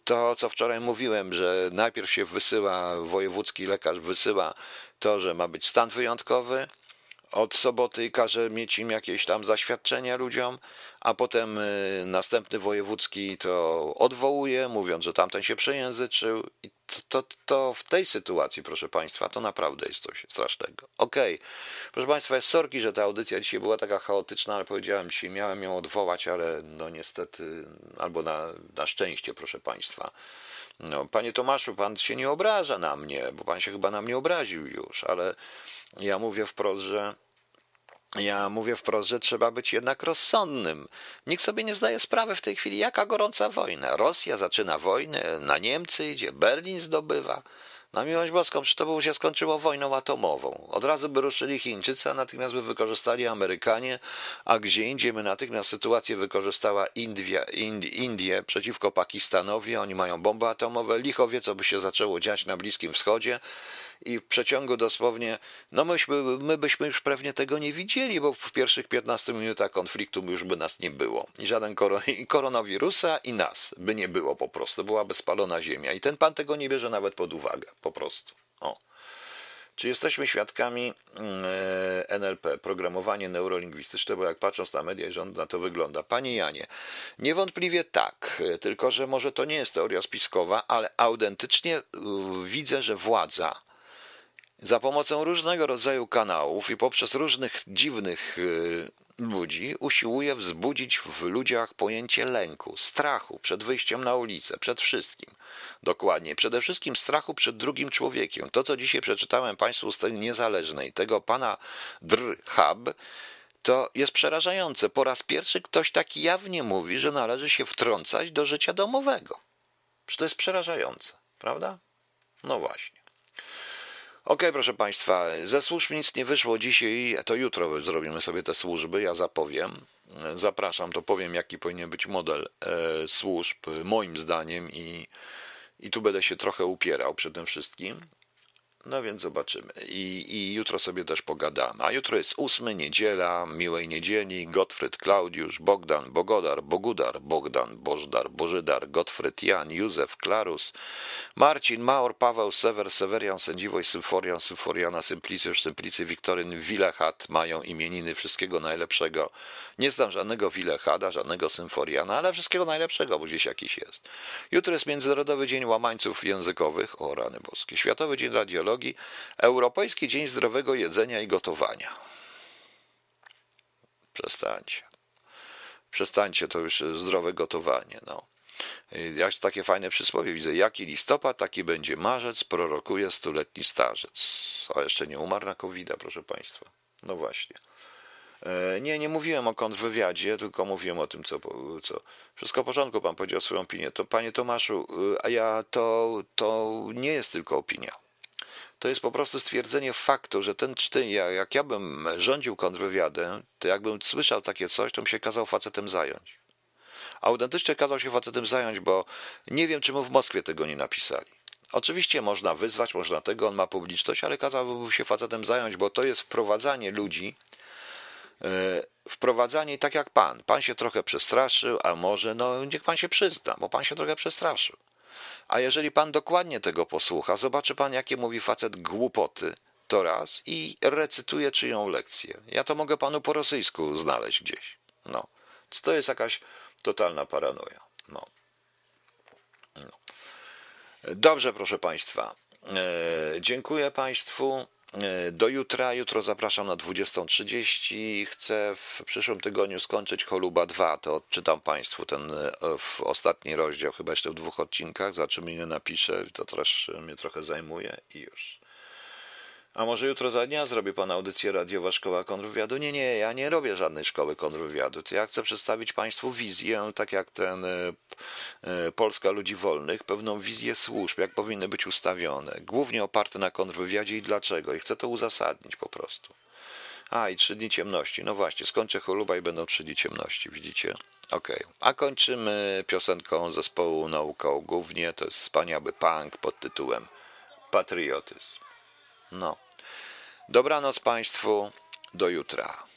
S1: To, co wczoraj mówiłem, że najpierw się wysyła, wojewódzki lekarz wysyła to, że ma być stan wyjątkowy, od soboty każe mieć im jakieś tam zaświadczenia ludziom, a potem y, następny wojewódzki to odwołuje, mówiąc, że tamten się przejęzyczył. I to, to, to w tej sytuacji, proszę Państwa, to naprawdę jest coś strasznego. Okej, okay. proszę Państwa, jest sorki, że ta audycja dzisiaj była taka chaotyczna, ale powiedziałem dzisiaj, miałem ją odwołać, ale no niestety, albo na, na szczęście, proszę Państwa. No, panie Tomaszu, pan się nie obraża na mnie, bo pan się chyba na mnie obraził już, ale ja mówię wprost, że ja mówię wprost, że trzeba być jednak rozsądnym. Nikt sobie nie zdaje sprawy w tej chwili, jaka gorąca wojna. Rosja zaczyna wojnę, na Niemcy idzie, Berlin zdobywa. Na miłość boską, czy to by się skończyło wojną atomową? Od razu by ruszyli Chińczycy, a natychmiast by wykorzystali Amerykanie, a gdzie indziej by natychmiast sytuację wykorzystała India, Indie przeciwko Pakistanowi. Oni mają bomby atomowe. Licho wie, co by się zaczęło dziać na Bliskim Wschodzie i w przeciągu dosłownie, no myśmy, my byśmy już pewnie tego nie widzieli, bo w pierwszych 15 minutach konfliktu już by nas nie było. I żaden koron koronawirusa i nas by nie było po prostu. Byłaby spalona ziemia. I ten pan tego nie bierze nawet pod uwagę. Po prostu. O. Czy jesteśmy świadkami mm, e, NLP, programowanie neurolingwistyczne, bo jak patrząc na media i rząd na to wygląda. Panie Janie, niewątpliwie tak, tylko że może to nie jest teoria spiskowa, ale autentycznie widzę, że władza za pomocą różnego rodzaju kanałów i poprzez różnych dziwnych y, ludzi usiłuje wzbudzić w ludziach pojęcie lęku, strachu przed wyjściem na ulicę, przed wszystkim. Dokładnie, przede wszystkim strachu przed drugim człowiekiem. To, co dzisiaj przeczytałem Państwu z tej niezależnej, tego pana Drhab, to jest przerażające. Po raz pierwszy ktoś taki jawnie mówi, że należy się wtrącać do życia domowego. Przecież to jest przerażające, prawda? No właśnie. OK, proszę Państwa, ze służb nic nie wyszło dzisiaj, to jutro zrobimy sobie te służby, ja zapowiem. Zapraszam, to powiem, jaki powinien być model e, służb, moim zdaniem, i, I tu będę się trochę upierał przed tym wszystkim. No więc zobaczymy. I, I jutro sobie też pogadamy. A jutro jest ósmy, niedziela, miłej niedzieli. Gottfried, Klaudiusz, Bogdan, Bogodar, Bogudar, Bogdan, Bożdar, Bożydar, Gottfried, Jan, Józef, Klarus, Marcin, Maor, Paweł, Sewer, Sewerian, Sędziwoj, Sylforian, Sylforiana, Symplicjusz, Symplicy, Wiktoryn, Wilechat mają imieniny. Wszystkiego najlepszego. Nie znam żadnego Wilechada, żadnego Symforiana, ale wszystkiego najlepszego, bo gdzieś jakiś jest. Jutro jest Międzynarodowy Dzień Łamańców Językowych. O, rany boskie. Światowy Dzień Radiologii Europejski Dzień Zdrowego Jedzenia i Gotowania. Przestańcie. Przestańcie, to już zdrowe gotowanie. No. Jak takie fajne przysłowie widzę. Jaki listopad, taki będzie marzec, prorokuje stuletni starzec. A jeszcze nie umarł na covid proszę Państwa. No właśnie. E, nie, nie mówiłem o kontrwywiadzie, tylko mówiłem o tym, co, co. Wszystko w porządku, pan powiedział swoją opinię. To, panie Tomaszu, y, a ja to, to nie jest tylko opinia to jest po prostu stwierdzenie faktu, że ten czty, jak ja bym rządził kontrwywiadem, to jakbym słyszał takie coś, to bym się kazał facetem zająć. Autentycznie kazał się facetem zająć, bo nie wiem, czemu w Moskwie tego nie napisali. Oczywiście można wyzwać, można tego, on ma publiczność, ale kazałby się facetem zająć, bo to jest wprowadzanie ludzi, yy, wprowadzanie tak jak pan. Pan się trochę przestraszył, a może, no niech pan się przyzna, bo pan się trochę przestraszył. A jeżeli pan dokładnie tego posłucha, zobaczy pan, jakie mówi facet głupoty, to raz i recytuje czyją lekcję. Ja to mogę panu po rosyjsku znaleźć gdzieś. No. To jest jakaś totalna paranoja. No. no. Dobrze, proszę państwa. E, dziękuję państwu. E, do jutra. Jutro zapraszam na 20.30. Chcę w przyszłym tygodniu skończyć Choluba 2. To odczytam Państwu ten e, ostatni rozdział, chyba jeszcze w dwóch odcinkach. Za czym nie napiszę, to też mnie trochę zajmuje i już. A może jutro za dnia zrobi pan audycję radiowa Szkoła Kontrwywiadu? Nie, nie, ja nie robię żadnej szkoły kontrwywiadu. Ja chcę przedstawić państwu wizję, tak jak ten e, e, Polska Ludzi Wolnych, pewną wizję służb, jak powinny być ustawione, głównie oparte na kontrwywiadzie i dlaczego. I chcę to uzasadnić po prostu. A, i trzy dni ciemności. No właśnie, skończę choluba i będą trzy dni ciemności, widzicie? Okej. Okay. A kończymy piosenką zespołu Nauką Głównie. To jest wspaniały punk pod tytułem Patriotyzm. No. Dobranoc Państwu, do jutra.